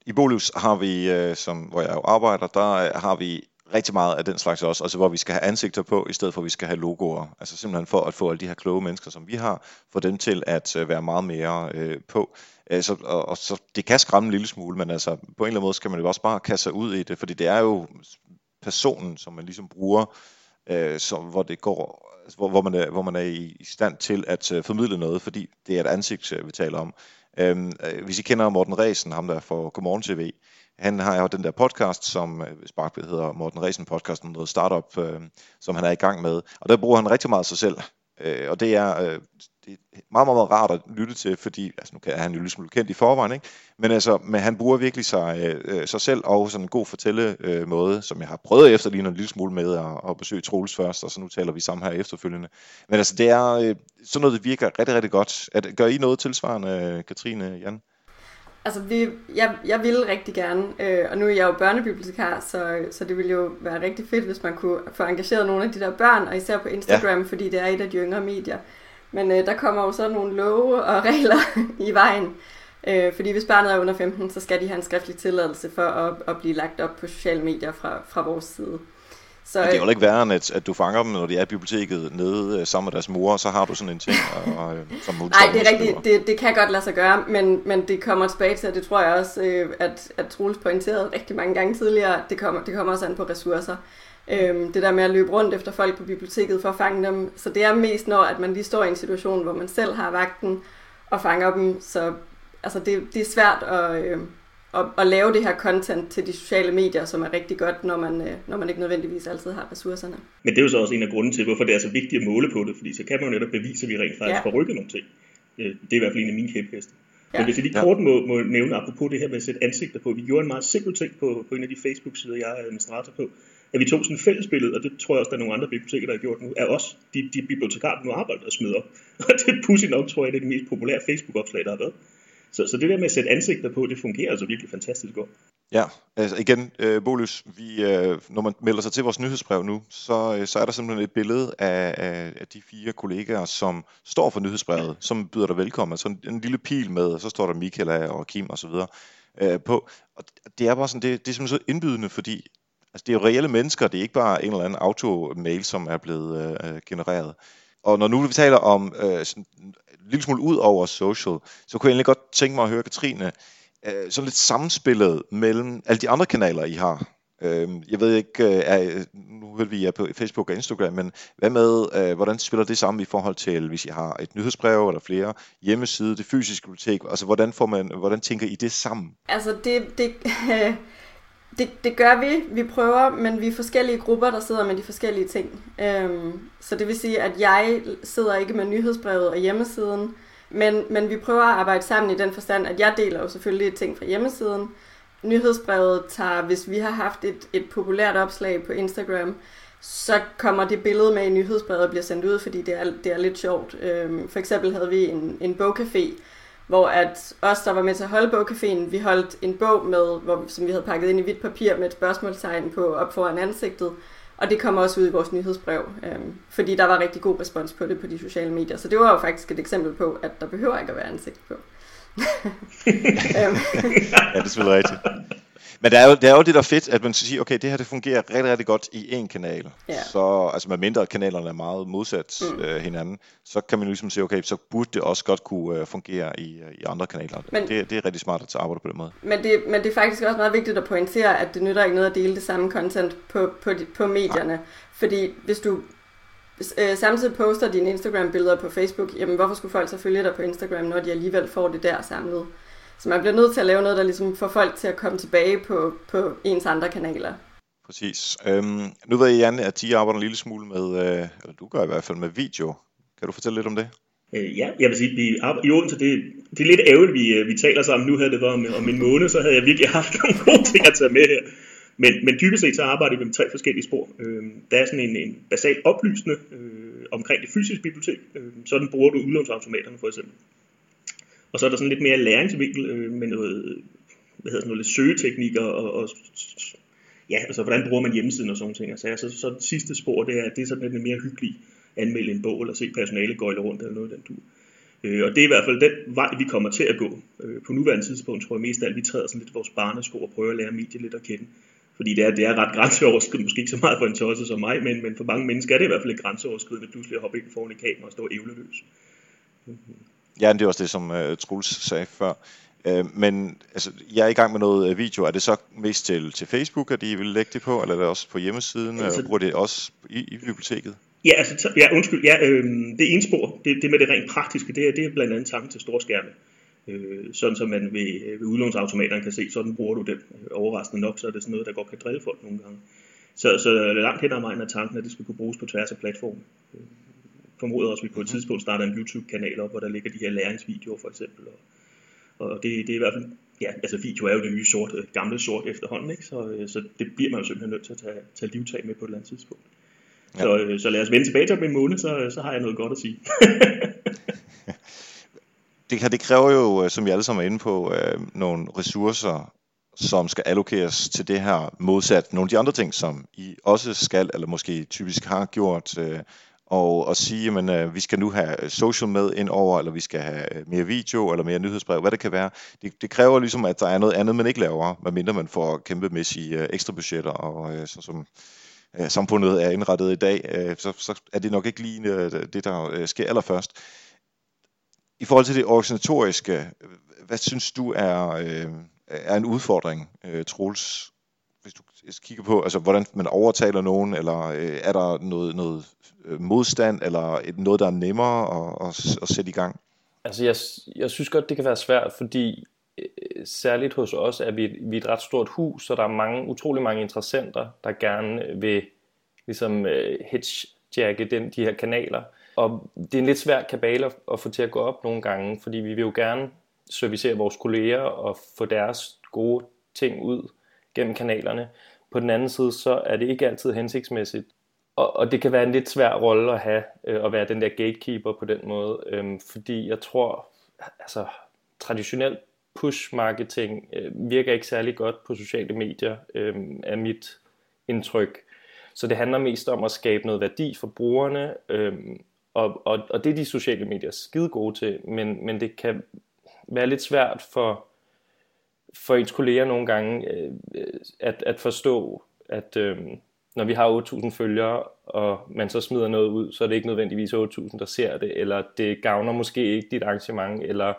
i Bolus har vi, øh, som, hvor jeg jo arbejder, der øh, har vi rigtig meget af den slags også, altså hvor vi skal have ansigter på, i stedet for at vi skal have logoer. Altså simpelthen for at få alle de her kloge mennesker, som vi har, få dem til at øh, være meget mere øh, på. Øh, så, og, og så, det kan skræmme en lille smule, men altså, på en eller anden måde skal man jo også bare kaste sig ud i det, fordi det er jo personen, som man ligesom bruger, øh, som, hvor det går, altså, hvor, hvor, man er, hvor man er i, stand til at øh, formidle noget, fordi det er et ansigt, øh, vi taler om. Øhm, øh, hvis I kender Morten Resen, ham der for Godmorgen TV, han har jo den der podcast, som øh, hedder Morten Resen podcasten, noget startup, øh, som han er i gang med. Og der bruger han rigtig meget sig selv. Øh, og det er, øh, det er meget, meget, meget rart at lytte til, fordi altså, nu kan han jo lidt smule kendt i forvejen, ikke? Men, altså, men han bruger virkelig sig, øh, sig selv og sådan en god fortælle øh, måde, som jeg har prøvet efter lige en lille smule med at, at besøge Troels først, og så nu taler vi sammen her efterfølgende. Men altså, det er øh, sådan noget, det virker rigtig, rigtig godt. At, gør I noget tilsvarende, Katrine, Jan? Altså, vi, jeg, jeg ville rigtig gerne, øh, og nu er jeg jo børnebibliotekar, så, så det ville jo være rigtig fedt, hvis man kunne få engageret nogle af de der børn, og især på Instagram, ja. fordi det er et af de yngre medier. Men øh, der kommer jo så nogle love og regler i vejen. Øh, fordi hvis barnet er under 15, så skal de have en skriftlig tilladelse for at, at blive lagt op på sociale medier fra, fra vores side. Så, Men det er jo ikke værre end, at, at du fanger dem, når de er i biblioteket nede uh, sammen med deres mor, og så har du sådan en ting, og, og, øh, som Nej, det er rigtigt. Det, det kan godt lade sig gøre, men, men det kommer tilbage til, at det tror jeg også, øh, at, at Troels pointerede rigtig mange gange tidligere, det kommer, det kommer også an på ressourcer. Øhm, det der med at løbe rundt efter folk på biblioteket for at fange dem. Så det er mest når, at man lige står i en situation, hvor man selv har vagten og fanger dem. Så altså, det, det er svært at, øh, at, at lave det her content til de sociale medier, som er rigtig godt, når man, øh, når man ikke nødvendigvis altid har ressourcerne. Men det er jo så også en af grunden til, hvorfor det er så vigtigt at måle på det, fordi så kan man jo netop bevise, at vi rent faktisk ja. får rykket nogle ting. Øh, det er i hvert fald en af mine kæpheste. Ja. Men hvis jeg lige kort må, må nævne, apropos det her med at sætte ansigter på, vi gjorde en meget simpel ting på, på en af de Facebook-sider, jeg er administrator på, at vi tog sådan et fælles billede, og det tror jeg også, der er nogle andre biblioteker, der har gjort nu, af os, de, de bibliotekarer, der nu arbejder og smider op. Og det er pudsigt nok, tror jeg, det er det mest populære Facebook-opslag, der har været. Så, så det der med at sætte ansigter på, det fungerer altså virkelig fantastisk godt. Ja, altså igen, øh, Bolus, vi, øh, når man melder sig til vores nyhedsbrev nu, så, øh, så er der simpelthen et billede af, af, af de fire kollegaer, som står for nyhedsbrevet, som byder dig velkommen. Altså en, en lille pil med, og så står der Michaela og Kim og så videre øh, på. Og det er bare sådan, det, det er simpelthen så indbydende, fordi altså, det er jo reelle mennesker, det er ikke bare en eller anden automail, som er blevet øh, øh, genereret. Og når nu vi taler om øh, sådan, en lille smule ud over social, så kunne jeg egentlig godt tænke mig at høre Katrine, øh, sådan lidt samspillet mellem alle de andre kanaler, I har. Øh, jeg ved ikke, øh, er, nu hørte vi jer på Facebook og Instagram, men hvad med, øh, hvordan spiller det sammen i forhold til, hvis I har et nyhedsbrev eller flere hjemmeside, det fysiske bibliotek, altså hvordan, får man, hvordan tænker I det sammen? Altså det, det, det, det gør vi. Vi prøver, men vi er forskellige grupper, der sidder med de forskellige ting. Øhm, så det vil sige, at jeg sidder ikke med nyhedsbrevet og hjemmesiden, men, men vi prøver at arbejde sammen i den forstand, at jeg deler jo selvfølgelig ting fra hjemmesiden. Nyhedsbrevet tager, hvis vi har haft et, et populært opslag på Instagram, så kommer det billede med i nyhedsbrevet og bliver sendt ud, fordi det er, det er lidt sjovt. Øhm, for eksempel havde vi en, en bogcafé, hvor at os, der var med til at holde bogcaféen, vi holdt en bog med, hvor, som vi havde pakket ind i hvidt papir med et spørgsmålstegn på op foran ansigtet, og det kommer også ud i vores nyhedsbrev, øhm, fordi der var rigtig god respons på det på de sociale medier. Så det var jo faktisk et eksempel på, at der behøver ikke at være ansigt på. Øhm. ja, det er selvfølgelig rigtigt. Men det er, jo, det er jo det, der er fedt, at man siger, okay, det her det fungerer rigtig, rigtig godt i én kanal. Ja. Så, altså med mindre kanalerne er meget modsat mm. øh, hinanden, så kan man ligesom sige, okay, så burde det også godt kunne øh, fungere i, øh, i andre kanaler. Men, det, det er rigtig smart at arbejde på den måde. Men det, men det er faktisk også meget vigtigt at pointere, at det nytter ikke noget at dele det samme content på, på, de, på medierne. Ja. Fordi hvis du øh, samtidig poster dine Instagram-billeder på Facebook, jamen hvorfor skulle folk så følge dig på Instagram, når de alligevel får det der samlet? Så man bliver nødt til at lave noget, der ligesom får folk til at komme tilbage på, på ens andre kanaler. Præcis. Øhm, nu ved jeg, Jan, at I arbejder en lille smule med, øh, eller du gør i hvert fald med video. Kan du fortælle lidt om det? Øh, ja, jeg vil sige, vi i Odense, det, det er lidt ærgerligt, vi, øh, vi taler sammen nu her, det var om, om en måned, så havde jeg virkelig haft nogle gode ting at tage med her. Men, men dybest set så arbejder vi med tre forskellige spor. Øh, der er sådan en, en basal oplysende øh, omkring det fysiske bibliotek. Øh, sådan bruger du udlånsautomaterne for eksempel. Og så er der sådan lidt mere læringsvinkel øh, med noget, hvad hedder sådan noget, lidt søgeteknikker og, og ja, altså hvordan bruger man hjemmesiden og sådan ting. Altså, så, så det sidste spor, det er, det er sådan lidt mere hyggeligt anmelde en bog, eller se personale gøjle rundt, eller noget af den du. Øh, og det er i hvert fald den vej, vi kommer til at gå. Øh, på nuværende tidspunkt tror jeg mest af alt, vi træder sådan lidt vores barnesko og prøver at lære medier lidt at kende. Fordi det er, det er ret grænseoverskridende, måske ikke så meget for en tosse som mig, men, men for mange mennesker er det i hvert fald lidt grænseoverskridende, at hoppe ind foran i kamera og stå ævleløs. Ja, det er også det, som uh, Truls sagde før. Uh, men altså, jeg er i gang med noget uh, video. Er det så mest til, til Facebook, at I vil lægge det på, eller er det også på hjemmesiden? Altså, bruger det også i, i biblioteket? Ja, altså, ja, undskyld. Ja, øh, det ene spor, det, det med det rent praktiske, det er, det er blandt andet tanken til storskærme. Øh, sådan som man ved, ved udlånsautomaterne kan se, sådan bruger du den. Overraskende nok, så er det sådan noget, der godt kan drille folk nogle gange. Så, så langt hen ad vejen er tanken, at det skal kunne bruges på tværs af platformen formoder også, at vi på et tidspunkt starter en YouTube-kanal op, hvor der ligger de her læringsvideoer for eksempel. Og, og det, det er i hvert fald, ja, altså video er jo det nye sort, øh, gamle sort efterhånden, ikke? Så, øh, så det bliver man jo simpelthen nødt til at tage, tage livtag med på et eller andet tidspunkt. Ja. Så, øh, så lad os vende tilbage til om en måned, så, så har jeg noget godt at sige. det, kan, det kræver jo, som vi alle sammen er inde på, øh, nogle ressourcer, som skal allokeres til det her, modsat nogle af de andre ting, som I også skal, eller måske typisk har gjort, øh, og, og sige, at øh, vi skal nu have øh, social med ind over, eller vi skal have øh, mere video, eller mere nyhedsbrev, hvad det kan være. Det, det kræver ligesom, at der er noget andet, man ikke laver, medmindre man får kæmpemæssige øh, ekstra budgetter, og øh, så som øh, samfundet er indrettet i dag, øh, så, så er det nok ikke lige øh, det, der øh, sker allerførst. I forhold til det organisatoriske, øh, hvad synes du er, øh, er en udfordring, øh, Troels, hvis du kigger på, altså hvordan man overtaler nogen, eller øh, er der noget, noget Øh, modstand, eller et, noget, der er nemmere at, at, at sætte i gang? Altså, jeg, jeg synes godt, det kan være svært, fordi øh, særligt hos os er vi, vi er et ret stort hus, så der er mange, utrolig mange interessenter, der gerne øh, vil ligesom uh, hedgejacke den, de her kanaler. Og det er en lidt svær kabale at, at få til at gå op nogle gange, fordi vi vil jo gerne servicere vores kolleger og få deres gode ting ud gennem kanalerne. På den anden side, så er det ikke altid hensigtsmæssigt og, og det kan være en lidt svær rolle at have, øh, at være den der gatekeeper på den måde, øh, fordi jeg tror, altså traditionelt push-marketing øh, virker ikke særlig godt på sociale medier, øh, er mit indtryk. Så det handler mest om at skabe noget værdi for brugerne, øh, og, og, og det er de sociale medier skide gode til, men, men det kan være lidt svært for, for ens kolleger nogle gange øh, øh at, at forstå, at, øh, når vi har 8.000 følgere, og man så smider noget ud, så er det ikke nødvendigvis 8.000, der ser det, eller det gavner måske ikke dit arrangement, eller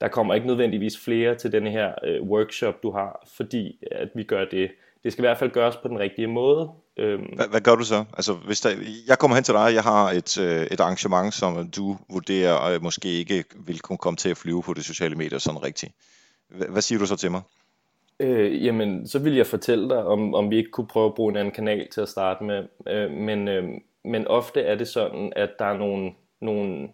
der kommer ikke nødvendigvis flere til denne her øh, workshop, du har, fordi at vi gør det. Det skal i hvert fald gøres på den rigtige måde. Øhm. Hvad, hvad gør du så? Altså, hvis der, jeg kommer hen til dig, jeg har et, øh, et arrangement, som du vurderer øh, måske ikke vil kunne komme til at flyve på de sociale medier sådan rigtigt. Hvad siger du så til mig? Øh, jamen, så vil jeg fortælle dig, om, om vi ikke kunne prøve at bruge en anden kanal til at starte med. Øh, men, øh, men ofte er det sådan, at der er nogle, nogle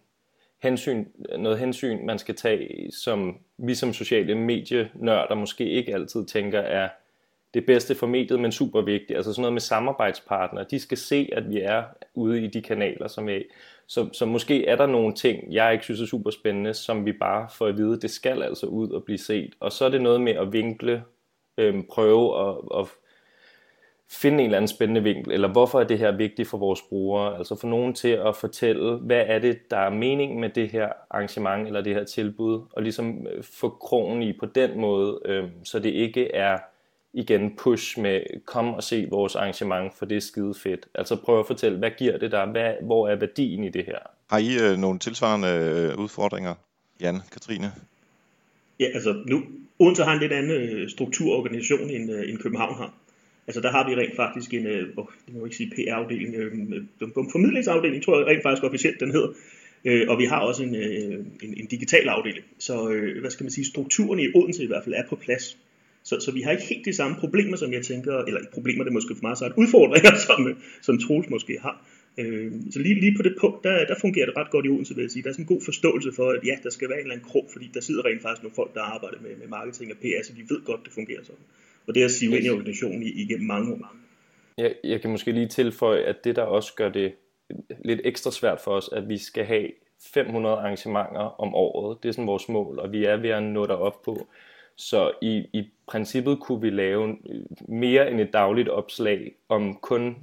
hensyn, noget hensyn, man skal tage, som vi som sociale medienørder måske ikke altid tænker er det bedste for mediet, men super vigtigt. Altså sådan noget med samarbejdspartnere. De skal se, at vi er ude i de kanaler, som er Så, så måske er der nogle ting, jeg ikke synes er super spændende, som vi bare får at vide, det skal altså ud og blive set. Og så er det noget med at vinkle, øhm, prøve at, at finde en eller anden spændende vinkel, eller hvorfor er det her vigtigt for vores brugere? Altså få nogen til at fortælle, hvad er det, der er mening med det her arrangement eller det her tilbud, og ligesom øh, få krogen i på den måde, øh, så det ikke er igen push med, kom og se vores arrangement, for det er skide fedt. Altså prøv at fortælle, hvad giver det der? Hvad, hvor er værdien i det her? Har I øh, nogle tilsvarende øh, udfordringer, Jan, Katrine? Ja, altså nu, Odense har en lidt anden øh, strukturorganisation end, øh, end København har. Altså der har vi rent faktisk en, øh, det må ikke sige PR-afdeling, øh, øh, en formidlingsafdeling, tror jeg rent faktisk officielt den hedder. Øh, og vi har også en, øh, en, en digital afdeling. Så øh, hvad skal man sige, strukturen i Odense i hvert fald er på plads. Så, så vi har ikke helt de samme problemer, som jeg tænker, eller problemer, det er måske for meget sagt, udfordringer, som, øh, som Troels måske har. Øh, så lige, lige på det punkt, der, der fungerer det ret godt i Odense, vil jeg sige. Der er sådan en god forståelse for, at ja, der skal være en eller anden krog, fordi der sidder rent faktisk nogle folk, der arbejder med, med marketing og PR, så de ved godt, det fungerer sådan. Og det har sivet ind i organisationen igennem mange år. Jeg, jeg kan måske lige tilføje, at det der også gør det lidt ekstra svært for os, at vi skal have 500 arrangementer om året. Det er sådan vores mål, og vi er ved at nå derop på. Så i, i princippet kunne vi lave øh, mere end et dagligt opslag om kun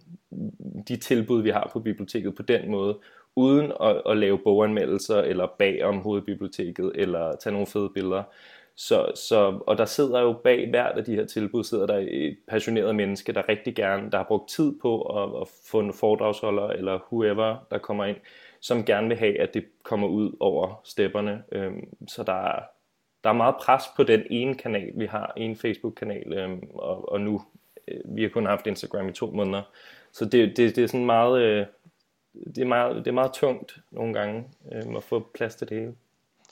de tilbud, vi har på biblioteket på den måde, uden at, at lave boganmeldelser eller bag om hovedbiblioteket eller tage nogle fede billeder. Så, så, og der sidder jo bag hvert af de her tilbud, sidder der et passioneret menneske, der rigtig gerne, der har brugt tid på at, at få en foredragsholder eller whoever, der kommer ind, som gerne vil have, at det kommer ud over stepperne. Øhm, så der er, der er meget pres på den ene kanal, vi har, en Facebook-kanal, øhm, og, og nu, øh, vi har kun haft Instagram i to måneder. Så det, det, det er sådan meget, øh, det er meget, det er meget tungt nogle gange øh, at få plads til det hele.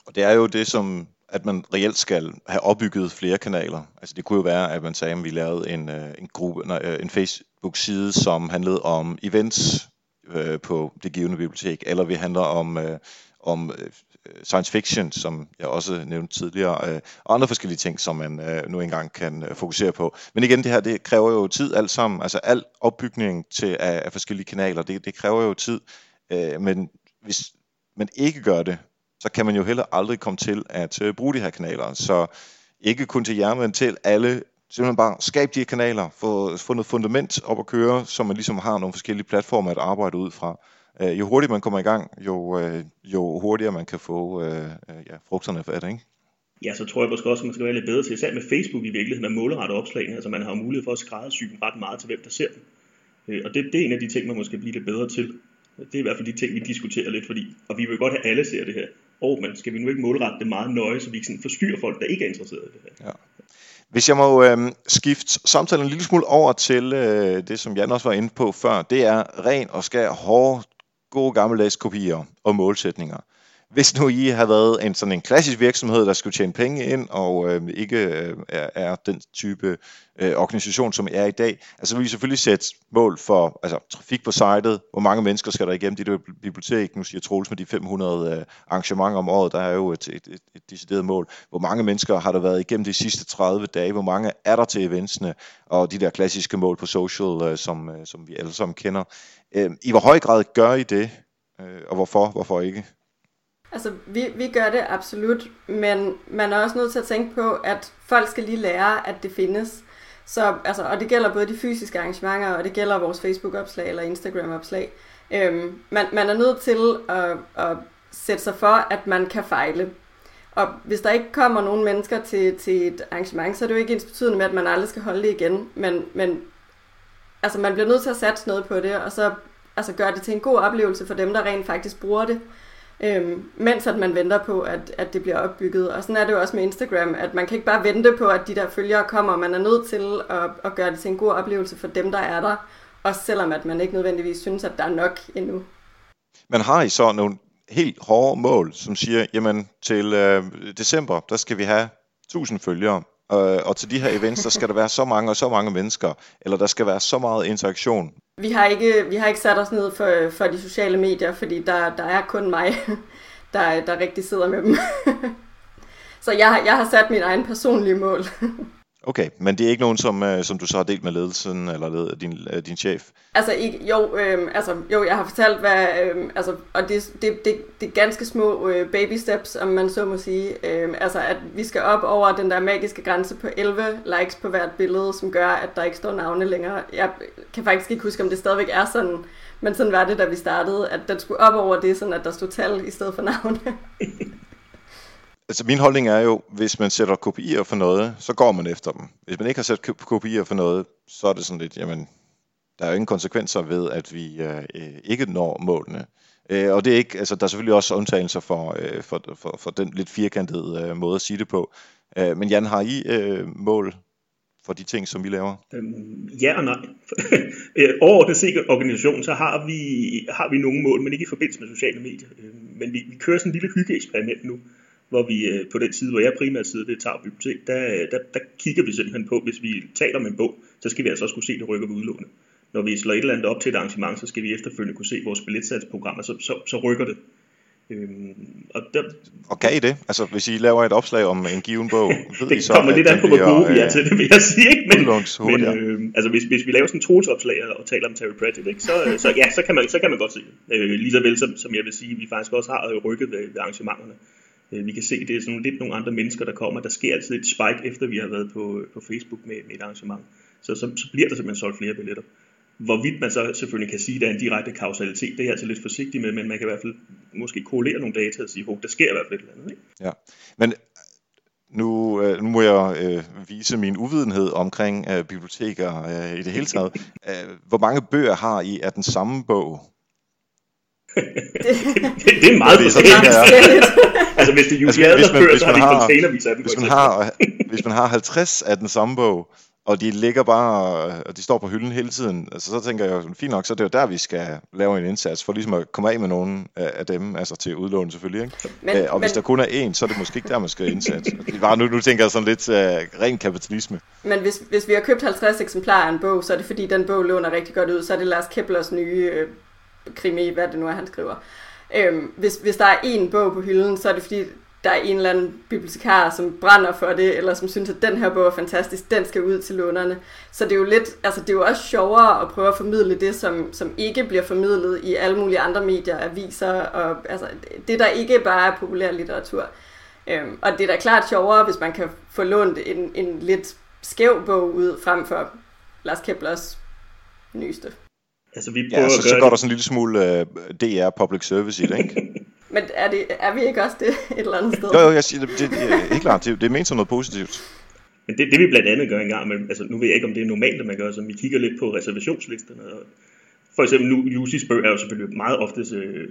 Og det er jo det, som at man reelt skal have opbygget flere kanaler. Altså det kunne jo være, at man sagde, at vi lavede en, øh, en, gruppe, nej, øh, en Facebook-side, som handlede om events øh, på det givende bibliotek, eller vi handler om, øh, om øh, Øh, science fiction, som jeg også nævnte tidligere, øh, og andre forskellige ting, som man øh, nu engang kan øh, fokusere på. Men igen, det her, det kræver jo tid alt sammen. Altså al opbygning til, af, af forskellige kanaler, det, det kræver jo tid. Øh, men hvis man ikke gør det, så kan man jo heller aldrig komme til at øh, bruge de her kanaler. Så ikke kun til jer, men til alle. Simpelthen bare skab de her kanaler, få, få noget fundament op at køre, så man ligesom har nogle forskellige platformer at arbejde ud fra. Øh, jo hurtigere man kommer i gang, jo, øh, jo hurtigere man kan få øh, øh ja, frugterne for det, ikke? Ja, så tror jeg måske også, at man skal være lidt bedre til, især med Facebook i virkeligheden, at målrette opslagene. Altså man har mulighed for at skræddersy dem ret meget til, hvem der ser dem. Øh, og det, det er en af de ting, man måske bliver lidt bedre til. Det er i hvert fald de ting, vi diskuterer lidt, fordi, og vi vil godt have alle ser det her oh, men skal vi nu ikke målrette det meget nøje, så vi ikke sådan forstyrrer folk, der ikke er interesseret i det her. Ja. Hvis jeg må øh, skifte samtalen en lille smule over til øh, det, som Jan også var inde på før, det er ren og skær hårde, gode gammeldags kopier og målsætninger hvis nu I har været en sådan en klassisk virksomhed, der skulle tjene penge ind, og øh, ikke øh, er, er den type øh, organisation, som er i dag, altså vil I selvfølgelig sætte mål for altså, trafik på sitet, hvor mange mennesker skal der igennem dit bibliotek, nu siger Troels med de 500 øh, arrangementer om året, der er jo et, et, et, et decideret mål. Hvor mange mennesker har der været igennem de sidste 30 dage, hvor mange er der til eventsene, og de der klassiske mål på social, øh, som, øh, som vi alle sammen kender. Øh, I hvor høj grad gør I det, øh, og hvorfor, hvorfor ikke? Altså, vi, vi gør det absolut, men man er også nødt til at tænke på, at folk skal lige lære, at det findes. Så, altså, og det gælder både de fysiske arrangementer, og det gælder vores Facebook-opslag eller Instagram-opslag. Øhm, man, man er nødt til at, at sætte sig for, at man kan fejle. Og hvis der ikke kommer nogen mennesker til, til et arrangement, så er det jo ikke ens betydende med, at man aldrig skal holde det igen. Men, men altså, man bliver nødt til at satse noget på det, og så altså, gøre det til en god oplevelse for dem, der rent faktisk bruger det øhm, mens at man venter på, at, at det bliver opbygget. Og sådan er det jo også med Instagram, at man kan ikke bare vente på, at de der følgere kommer. Man er nødt til at, at gøre det til en god oplevelse for dem, der er der. Også selvom at man ikke nødvendigvis synes, at der er nok endnu. Men har I så nogle helt hårde mål, som siger, jamen til øh, december, der skal vi have 1000 følgere, øh, og til de her events, der skal der være så mange og så mange mennesker, eller der skal være så meget interaktion. Vi har ikke, vi har ikke sat os ned for, for de sociale medier, fordi der, der er kun mig, der, der rigtig sidder med dem. så jeg, jeg har sat min egen personlige mål. Okay, men det er ikke nogen, som, øh, som du så har delt med ledelsen eller led, din, øh, din chef? Altså, ikke, jo, øh, altså, jo, jeg har fortalt, hvad, øh, altså, og det, det, det, det er ganske små øh, baby steps, om man så må sige. Øh, altså, at vi skal op over den der magiske grænse på 11 likes på hvert billede, som gør, at der ikke står navne længere. Jeg kan faktisk ikke huske, om det stadigvæk er sådan, men sådan var det, da vi startede, at den skulle op over det, sådan at der stod tal i stedet for navne. Altså min holdning er jo, hvis man sætter kopier for noget, så går man efter dem. Hvis man ikke har sat kopier for noget, så er det sådan lidt, jamen, der er jo ingen konsekvenser ved, at vi øh, øh, ikke når målene. Øh, og det er ikke, altså der er selvfølgelig også undtagelser for, øh, for, for, for den lidt firkantede øh, måde at sige det på. Øh, men Jan, har I øh, mål for de ting, som vi laver? Øhm, ja og nej. Øh, overordnet set organisation, så har vi, har vi nogle mål, men ikke i forbindelse med sociale medier. Øh, men vi, vi kører sådan en lille hyggeeksperiment nu, hvor vi øh, på den side, hvor jeg primært sidder, det er Bibliotek, der, der, der kigger vi simpelthen på, hvis vi taler om en bog, så skal vi altså også kunne se, det rykker ved udlånet. Når vi slår et eller andet op til et arrangement, så skal vi efterfølgende kunne se vores billetsatsprogrammer, så, så, så rykker det. Øhm, og, der, og kan I det? Altså hvis I laver et opslag om en given bog, ved det I så, kommer lidt an på, hvor gode vi er til det, vil jeg sige. Ikke? Men, men øh, altså, hvis, hvis vi laver sådan en trosopslag og taler om Terry Pratchett, ikke? Så, så, ja, så, kan man, så kan man godt se det. Øh, lige så vel som, som jeg vil sige, vi faktisk også har rykket ved, ved arrangementerne. Øh, vi kan se, det er sådan lidt nogle andre mennesker, der kommer. Der sker altid et spike, efter vi har været på, på Facebook med, med et arrangement. Så, så, så bliver der simpelthen solgt flere billetter. Hvorvidt man så selvfølgelig kan sige, at der er en direkte kausalitet, det er jeg altså lidt forsigtig med, men man kan i hvert fald måske korrelere nogle data og sige, at der sker i hvert fald et eller andet. Ikke? Ja, men nu, øh, nu må jeg øh, vise min uvidenhed omkring øh, biblioteker øh, i det hele taget. Øh, hvor mange bøger har I af den samme bog? Det, det, er meget forskelligt. altså hvis det er Julie altså, Adler så har de containervis af dem. Hvis man, har, hvis man har 50 af den samme bog, og de ligger bare, og de står på hylden hele tiden, altså, så tænker jeg, fint nok, så det er jo der, vi skal lave en indsats, for ligesom at komme af med nogen af dem, altså til udlån selvfølgelig, ikke? Men, Æ, og men, hvis der kun er én, så er det måske ikke der, man skal indsætte. Bare nu, nu tænker jeg sådan lidt uh, ren kapitalisme. Men hvis, hvis vi har købt 50 eksemplarer af en bog, så er det fordi, den bog låner rigtig godt ud, så er det Lars Keplers nye øh, krimi, hvad det nu er, han skriver. Øhm, hvis, hvis der er en bog på hylden, så er det fordi, der er en eller anden bibliotekar, som brænder for det, eller som synes, at den her bog er fantastisk, den skal ud til lånerne. Så det er jo lidt, altså det er jo også sjovere at prøve at formidle det, som, som ikke bliver formidlet i alle mulige andre medier, aviser, og altså det, der ikke bare er populær litteratur. Øhm, og det er da klart sjovere, hvis man kan få lånt en, en lidt skæv bog ud, frem for Lars Keplers nyeste. Altså, vi prøver ja, så, så går det. der sådan en lille smule uh, øh, DR Public Service i det, ikke? Men er, det, er vi ikke også det et eller andet sted? Jo, jo, jeg siger, det, det, det er helt klart. Det, det er ment som noget positivt. Men det, det vi blandt andet gør en gang, men altså, nu ved jeg ikke, om det er normalt, at man gør, så vi kigger lidt på reservationslisterne. Og for eksempel nu, Jussis bøger er jo selvfølgelig meget ofte øh,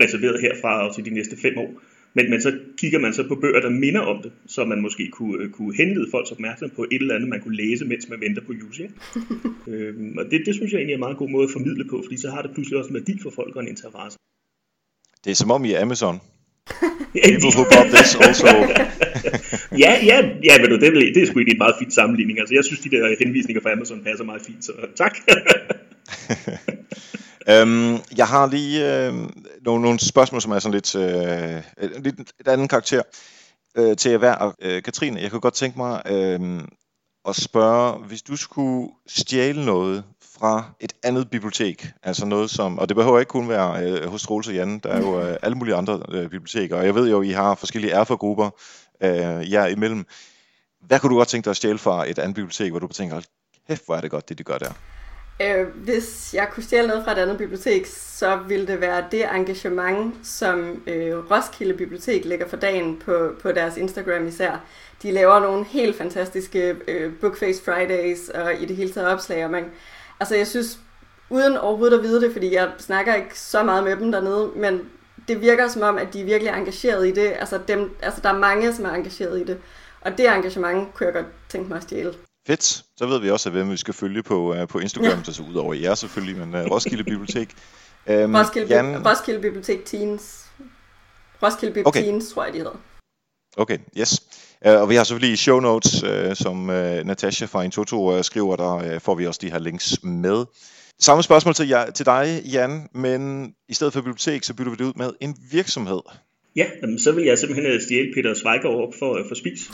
reserveret herfra og til de næste fem år. Men, men så kigger man så på bøger, der minder om det, så man måske kunne, øh, kunne henlede folks opmærksomhed på et eller andet, man kunne læse, mens man venter på Jussi. øhm, og det, det synes jeg egentlig er en meget god måde at formidle på, fordi så har det pludselig også en værdi for folk og en interesse. Det er som om I Amazon. People who bought this also. ja, ja, ja, men det, er, det er sgu ikke en meget fin sammenligning. Altså, jeg synes, de der henvisninger fra Amazon passer meget fint, så tak. øhm, jeg har lige øh, nogle, nogle spørgsmål, som er sådan lidt, øh, lidt et andet karakter øh, til jer hver. Øh, Katrine, jeg kunne godt tænke mig øh, at spørge, hvis du skulle stjæle noget fra et andet bibliotek, altså noget som, og det behøver ikke kun være øh, hos Troels og Jan, der er jo øh, alle mulige andre øh, biblioteker, og jeg ved jo, I har forskellige erfagrupper øh, jer imellem. Hvad kunne du godt tænke dig at stjæle fra et andet bibliotek, hvor du tænker, kæft, hvor er det godt, det de gør der? Øh, hvis jeg kunne stjæle noget fra et andet bibliotek, så ville det være det engagement, som øh, Roskilde Bibliotek lægger for dagen på, på deres Instagram især. De laver nogle helt fantastiske øh, Bookface Fridays og i det hele taget opslag, og man, altså jeg synes, uden overhovedet at vide det, fordi jeg snakker ikke så meget med dem dernede, men det virker som om, at de er virkelig engageret i det. Altså, dem, altså der er mange, som er engageret i det. Og det engagement kunne jeg godt tænke mig at stjæle. Fedt. Så ved vi også, hvem vi skal følge på, uh, på Instagram, ja. så ud over jer selvfølgelig, men uh, Roskilde Bibliotek. Um, Roskilde, Jan... Roskilde Bibliotek Teens. Roskilde Bibliotek okay. Teens, tror jeg, de hedder. Okay, yes. Uh, og vi har selvfølgelig i show notes, uh, som uh, Natasha fra Intoto uh, skriver, der uh, får vi også de her links med. Samme spørgsmål til, jer, til dig, Jan, men i stedet for bibliotek, så bytter vi det ud med en virksomhed. Ja, jamen, så vil jeg simpelthen øh, stjæle Peter Schweiger op for, for spis.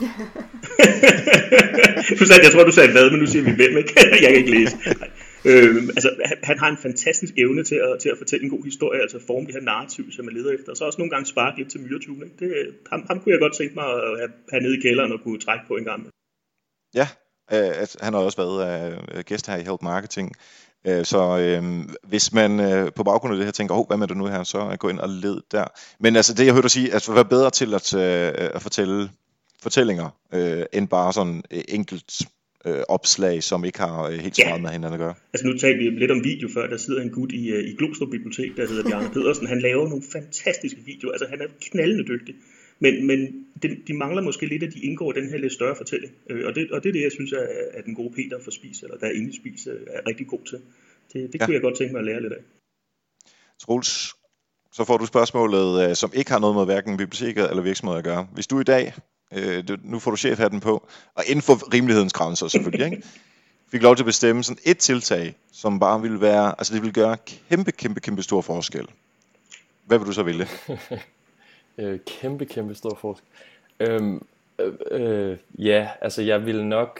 jeg tror, du sagde hvad, men nu siger vi hvem, ikke? jeg kan ikke læse. Nej. Øh, altså, han, han har en fantastisk evne til at, til at fortælle en god historie, altså forme det her narrativ, som man leder efter. Og så også nogle gange sparke lidt til myretune. Ikke? Det, ham, ham kunne jeg godt tænke mig at have, have nede i kælderen og kunne trække på en gang. Ja, øh, han har også været øh, gæst her i Help Marketing. Øh, så øh, hvis man øh, på baggrund af det her tænker, oh, hvad med det nu her, så gå ind og led der. Men altså det jeg hørte dig sige, at være bedre til at, øh, at fortælle fortællinger, øh, end bare sådan øh, enkelt øh, opslag, som ikke har øh, helt så meget med hinanden at gøre. Altså nu talte vi lidt om video før, der sidder en gut i, øh, i Glostrup Bibliotek, der hedder Bjarne Pedersen. Han laver nogle fantastiske videoer, altså han er knaldende dygtig. Men, men de, de mangler måske lidt, at de indgår i den her lidt større fortælling. Øh, og, det, og det er det, jeg synes, er, at den gode Peter for Spis, eller der er inde i Spis, øh, er rigtig god til. Det, det kunne ja. jeg godt tænke mig at lære lidt af. Troels, så får du spørgsmålet, øh, som ikke har noget med hverken biblioteket eller virksomheder at gøre. Hvis du i dag, øh, nu får du chefhatten på, og inden for rimelighedens grænser selvfølgelig, ikke? fik lov til at bestemme sådan et tiltag, som bare ville være, altså det ville gøre kæmpe, kæmpe, kæmpe stor forskel. Hvad vil du så vælge? øh, kæmpe, kæmpe stor forskel. Øhm, øh, øh, ja, altså jeg vil nok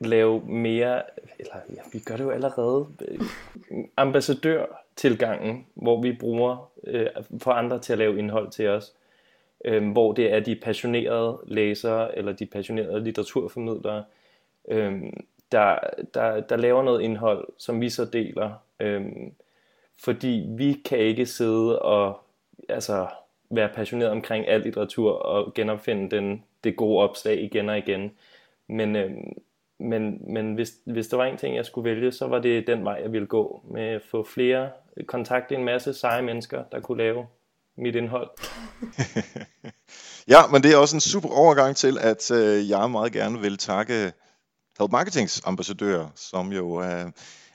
lave mere, eller ja, vi gør det jo allerede, øh, ambassadør-tilgangen, hvor vi bruger øh, for andre til at lave indhold til os, øh, hvor det er de passionerede læsere eller de passionerede litteraturformidlere, øh, der, der, der laver noget indhold, som vi så deler, øh, fordi vi kan ikke sidde og altså være passioneret omkring al litteratur og genopfinde den, det gode opslag igen og igen. Men, øh, men, men hvis, hvis der var en ting, jeg skulle vælge, så var det den vej, jeg ville gå. Med at få flere, kontakte en masse seje mennesker, der kunne lave mit indhold. ja, men det er også en super overgang til, at øh, jeg meget gerne vil takke Help Marketings ambassadører, som jo øh,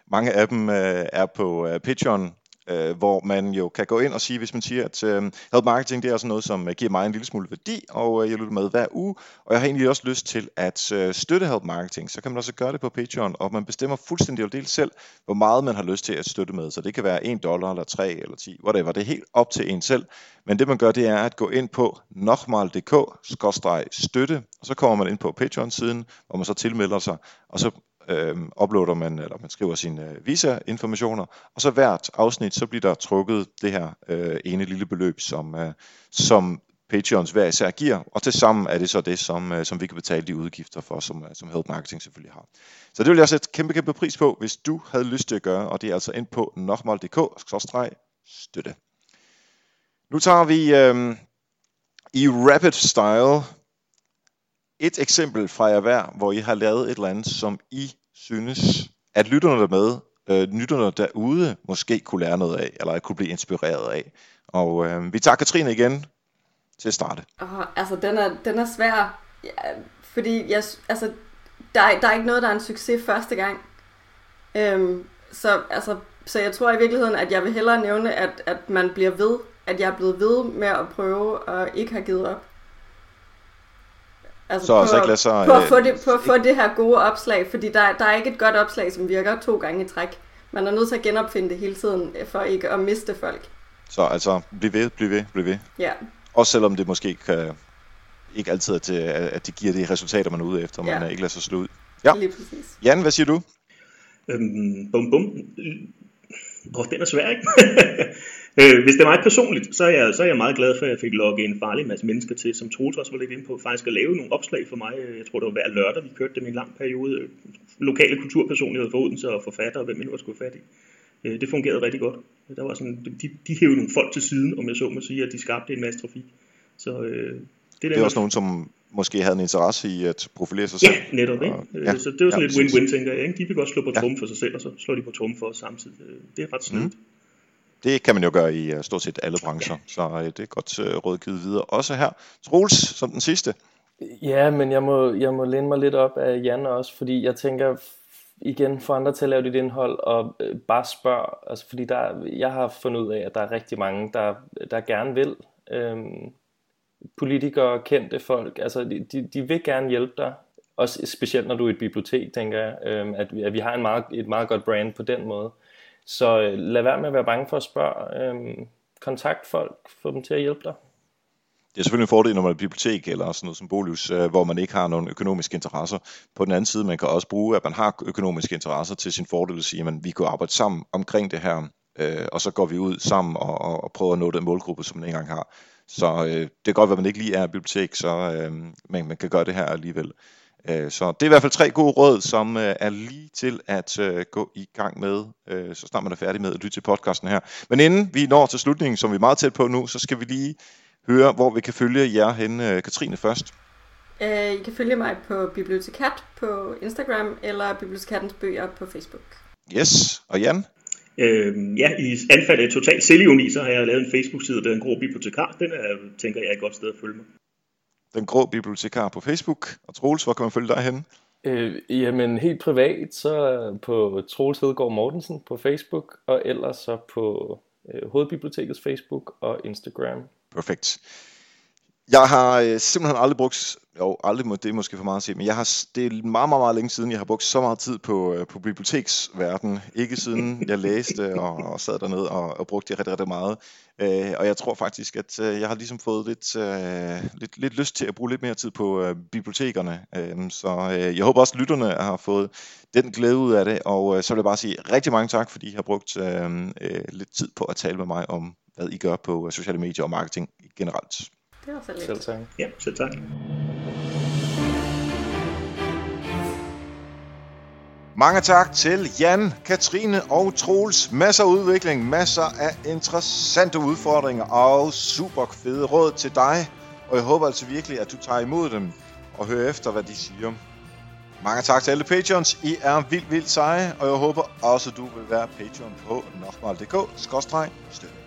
mange af dem øh, er på øh, Patreon øh, hvor man jo kan gå ind og sige, hvis man siger, at øh, Help Marketing det er sådan noget, som øh, giver mig en lille smule værdi, og øh, jeg lytter med hver uge, og jeg har egentlig også lyst til at øh, støtte Help Marketing, så kan man også gøre det på Patreon, og man bestemmer fuldstændig og helt selv, hvor meget man har lyst til at støtte med, så det kan være 1 dollar, eller 3, eller 10, whatever, det er helt op til en selv, men det man gør, det er at gå ind på nokmal.dk-støtte, og så kommer man ind på Patreon-siden, hvor man så tilmelder sig, og så øh, uploader man, eller man skriver sine øh, visa-informationer, og så hvert afsnit, så bliver der trukket det her øh, ene lille beløb, som, øh, som Patreons hver især giver, og til sammen er det så det, som, øh, som vi kan betale de udgifter for, som, øh, som Help Marketing selvfølgelig har. Så det vil jeg sætte kæmpe, kæmpe pris på, hvis du havde lyst til at gøre, og det er altså ind på nokmal.dk-støtte. Nu tager vi øh, i rapid style et eksempel fra jer hver, hvor I har lavet et eller andet, som I synes, at lytterne der med, øh, lytterne derude måske kunne lære noget af, eller kunne blive inspireret af. Og øh, vi tager Katrine igen til at starte. Oh, altså, den er, den er svær, ja, fordi jeg, altså, der, er, der er ikke noget, der er en succes første gang. Øhm, så, altså, så jeg tror i virkeligheden, at jeg vil hellere nævne, at, at man bliver ved, at jeg er blevet ved med at prøve og ikke har givet op. Altså så, på, så ikke lade sig, på, at få det, på at få det her gode opslag, fordi der, der er ikke et godt opslag, som virker to gange i træk. Man er nødt til at genopfinde det hele tiden, for ikke at miste folk. Så altså, bliv ved, bliv ved, bliv ved. Ja. Også selvom det måske kan, ikke altid er til, at det giver de resultater, man er ude efter, ja. man ikke lader sig slå ud. Ja. Lige præcis. Jan, hvad siger du? Øhm, bum bum. Åh, oh, den er svær, ikke? Øh, hvis det er mig personligt, så er, jeg, så er jeg meget glad for, at jeg fik logget en farlig masse mennesker til, som Troels også var lidt inde på, faktisk at lave nogle opslag for mig. Jeg tror, det var hver lørdag, vi kørte dem i en lang periode. Lokale kulturpersonligheder for Odense og forfattere, hvem nu skulle fat i. Øh, det fungerede rigtig godt. Der var sådan, de, de hævde nogle folk til siden, om jeg så må sige, at de skabte en masse trafik. Så, øh, det, det er også nogen, som måske havde en interesse i at profilere sig selv. Ja, netop. Ikke? Og, ja, så det var sådan ja, lidt win-win, tænker jeg. Ikke? De vil godt slå på ja. for sig selv, og så slår de på trum for os samtidig. Det er ret snedigt. Mm. Det kan man jo gøre i uh, stort set alle brancher, så uh, det er godt uh, rådgivet videre. Også her. Troels, som den sidste. Ja, men jeg må, jeg må læne mig lidt op af Jan også, fordi jeg tænker igen for andre til at lave dit indhold og øh, bare spørg, altså fordi der, jeg har fundet ud af, at der er rigtig mange, der, der gerne vil. Øhm, politikere, kendte folk, altså de, de vil gerne hjælpe dig, også specielt når du er et bibliotek, tænker jeg, øhm, at, vi, at vi har en meget, et meget godt brand på den måde. Så øh, lad være med at være bange for at spørge. Øh, kontakt folk, få dem til at hjælpe dig. Det er selvfølgelig en fordel, når man er bibliotek eller sådan noget som Bolius, øh, hvor man ikke har nogen økonomiske interesser. På den anden side, man kan også bruge, at man har økonomiske interesser til sin fordel at sige, at vi kan arbejde sammen omkring det her, øh, og så går vi ud sammen og, og, og prøver at nå den målgruppe, som man ikke engang har. Så øh, det kan godt være, at man ikke lige er bibliotek, så øh, man, man kan gøre det her alligevel. Øh, så det er i hvert fald tre gode råd, som øh, er lige til at øh, gå i gang med, så snart man er færdig med at lytte til podcasten her. Men inden vi når til slutningen, som vi er meget tæt på nu, så skal vi lige høre, hvor vi kan følge jer hen. Katrine først. I kan følge mig på Bibliotekat på Instagram, eller Bibliotekattens bøger på Facebook. Yes, og Jan? Øh, ja, i anfald af total selvjoni, så har jeg lavet en Facebook-side, der er en grå bibliotekar. Den er, tænker jeg, er et godt sted at følge mig. Den grå bibliotekar på Facebook. Og Troels, hvor kan man følge dig hen? Øh, jamen helt privat, så på Troels Hedegaard Mortensen på Facebook, og ellers så på øh, Hovedbibliotekets Facebook og Instagram. Perfekt. Jeg har øh, simpelthen aldrig brugt, jo aldrig, det er måske for meget at sige, men jeg har, det er meget, meget, meget længe siden, jeg har brugt så meget tid på, øh, på biblioteksverdenen. Ikke siden jeg læste og, og sad dernede og, og brugte det rigtig, rigtig meget. Øh, og jeg tror faktisk, at øh, jeg har ligesom fået lidt, øh, lidt, lidt lyst til at bruge lidt mere tid på øh, bibliotekerne. Øh, så øh, jeg håber også, at lytterne har fået den glæde ud af det. Og øh, så vil jeg bare sige rigtig mange tak, fordi I har brugt øh, øh, lidt tid på at tale med mig om, hvad I gør på øh, sociale medier og marketing generelt. Det var så lidt. Selv tak. Ja, selv tak. Mange tak til Jan, Katrine og Troels. Masser af udvikling, masser af interessante udfordringer og super fede råd til dig. Og jeg håber altså virkelig, at du tager imod dem og hører efter, hvad de siger. Mange tak til alle patrons. I er vildt, vildt seje, og jeg håber også, at du vil være patron på nokmal.dk-støtte.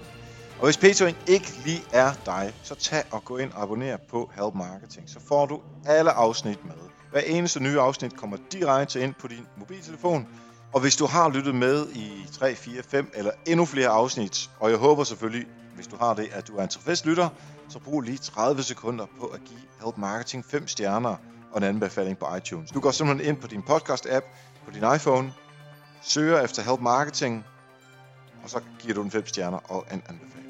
Og hvis Patreon ikke lige er dig, så tag og gå ind og abonner på Help Marketing, så får du alle afsnit med. Hver eneste nye afsnit kommer direkte ind på din mobiltelefon. Og hvis du har lyttet med i 3, 4, 5 eller endnu flere afsnit, og jeg håber selvfølgelig, hvis du har det, at du er en trofæst lytter, så brug lige 30 sekunder på at give Help Marketing 5 stjerner og en anbefaling på iTunes. Du går simpelthen ind på din podcast-app på din iPhone, søger efter Help Marketing, og så giver du den 5 stjerner og en anbefaling.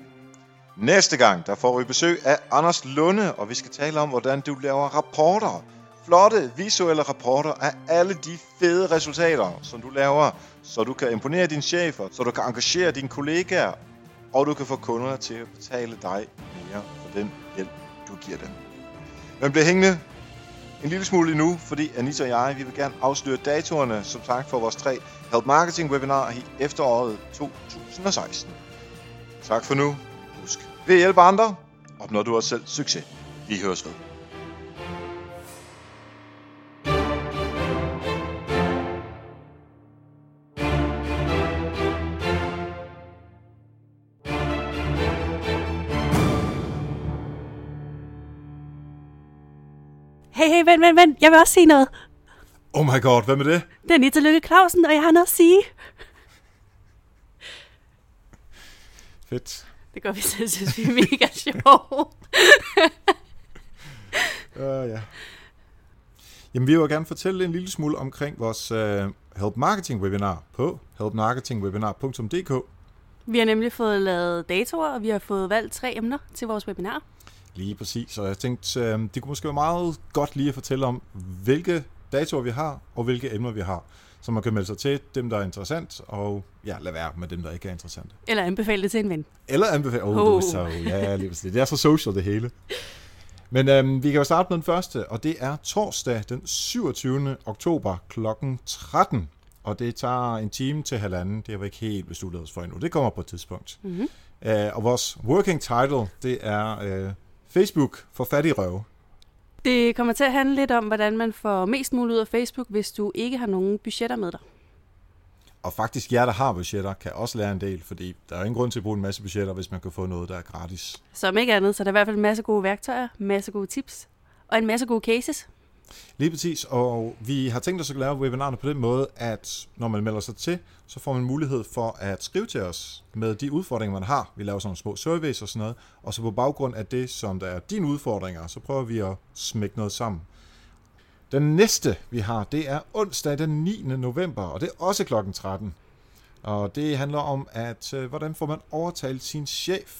Næste gang, der får vi besøg af Anders Lunde, og vi skal tale om, hvordan du laver rapporter. Flotte visuelle rapporter af alle de fede resultater, som du laver, så du kan imponere dine chefer, så du kan engagere dine kollegaer, og du kan få kunderne til at betale dig mere for den hjælp, du giver dem. Men bliver hængende en lille smule endnu, fordi Anita og jeg, vi vil gerne afsløre datorerne, som tak for vores tre Help Marketing webinar i efteråret 2016. Tak for nu. Husk, ved at hjælpe andre, opnår du også selv succes. Vi høres ved. Hey, hey, vent, vent, vent. Jeg vil også sige noget. Oh my god, hvad med det? Det er Nita Lykke Clausen, og jeg har noget at sige. Fedt. Det gør vi selv, synes vi er mega sjov. uh, ja. Jamen, vi vil gerne fortælle en lille smule omkring vores uh, Help Marketing webinar på helpmarketingwebinar.dk. Vi har nemlig fået lavet datoer, og vi har fået valgt tre emner til vores webinar. Lige præcis, og jeg tænkte, uh, det kunne måske være meget godt lige at fortælle om, hvilke datoer vi har, og hvilke emner vi har så man kan melde sig til dem, der er interessant, og ja, lad være med dem, der ikke er interessante. Eller anbefale det til en ven. Eller anbefale, oh, oh. så, ja, lige præcis. Det er så social det hele. Men øhm, vi kan jo starte med den første, og det er torsdag den 27. oktober kl. 13. Og det tager en time til halvanden. Det har vi ikke helt besluttet os for endnu. Det kommer på et tidspunkt. Mm-hmm. Uh, og vores working title, det er uh, Facebook for fattige røve. Det kommer til at handle lidt om, hvordan man får mest muligt ud af Facebook, hvis du ikke har nogen budgetter med dig. Og faktisk jer, der har budgetter, kan også lære en del, fordi der er ingen grund til at bruge en masse budgetter, hvis man kan få noget, der er gratis. Som ikke andet, så der er i hvert fald en masse gode værktøjer, masse gode tips og en masse gode cases. Lige præcis, og vi har tænkt os at lave webinarerne på den måde, at når man melder sig til, så får man mulighed for at skrive til os med de udfordringer, man har. Vi laver sådan nogle små surveys og sådan noget, og så på baggrund af det, som der er dine udfordringer, så prøver vi at smække noget sammen. Den næste, vi har, det er onsdag den 9. november, og det er også klokken 13. Og det handler om, at øh, hvordan får man overtalt sin chef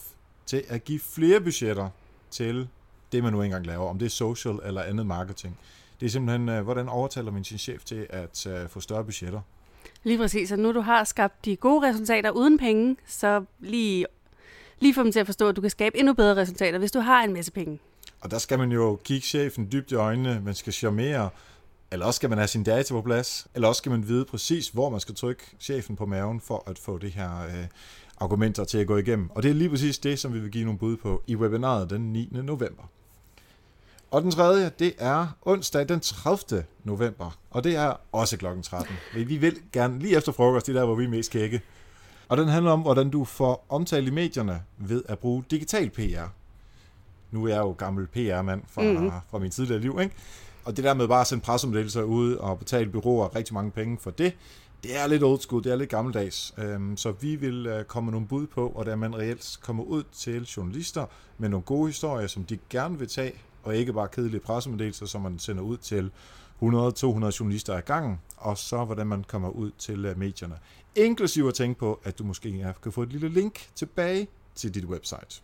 til at give flere budgetter til det, man nu engang laver, om det er social eller andet marketing. Det er simpelthen, øh, hvordan overtaler man sin chef til at øh, få større budgetter. Lige præcis, og nu du har skabt de gode resultater uden penge, så lige, lige få dem til at forstå, at du kan skabe endnu bedre resultater, hvis du har en masse penge. Og der skal man jo kigge chefen dybt i øjnene, man skal charmere, eller også skal man have sin data på plads, eller også skal man vide præcis, hvor man skal trykke chefen på maven for at få det her øh, argumenter til at gå igennem. Og det er lige præcis det, som vi vil give nogle bud på i webinaret den 9. november. Og den tredje, det er onsdag den 30. november, og det er også klokken 13. Vi vil gerne lige efter frokost, det er der, hvor vi er mest kække. Og den handler om, hvordan du får omtalt i medierne ved at bruge digital PR. Nu er jeg jo gammel PR-mand fra, mm-hmm. fra min tidligere liv, ikke? Og det der med bare at sende pressemeddelelser ud og betale byråer rigtig mange penge for det, det er lidt old school, det er lidt gammeldags. Øhm, så vi vil øh, komme nogle bud på, hvordan man reelt kommer ud til journalister med nogle gode historier, som de gerne vil tage, og ikke bare kedelige pressemeddelelser, som man sender ud til 100-200 journalister ad gangen, og så hvordan man kommer ud til øh, medierne. Inklusive at tænke på, at du måske kan få et lille link tilbage til dit website.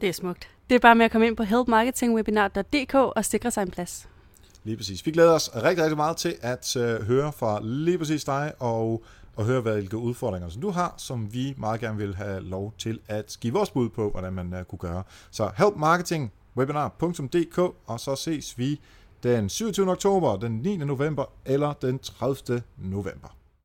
Det er smukt. Det er bare med at komme ind på helpmarketingwebinar.dk og sikre sig en plads. Lige præcis. Vi glæder os rigtig, rigtig meget til at uh, høre fra lige præcis dig, og, og høre, hvilke udfordringer som du har, som vi meget gerne vil have lov til at give vores bud på, hvordan man uh, kunne gøre. Så webinar.dk, og så ses vi den 27. oktober, den 9. november eller den 30. november.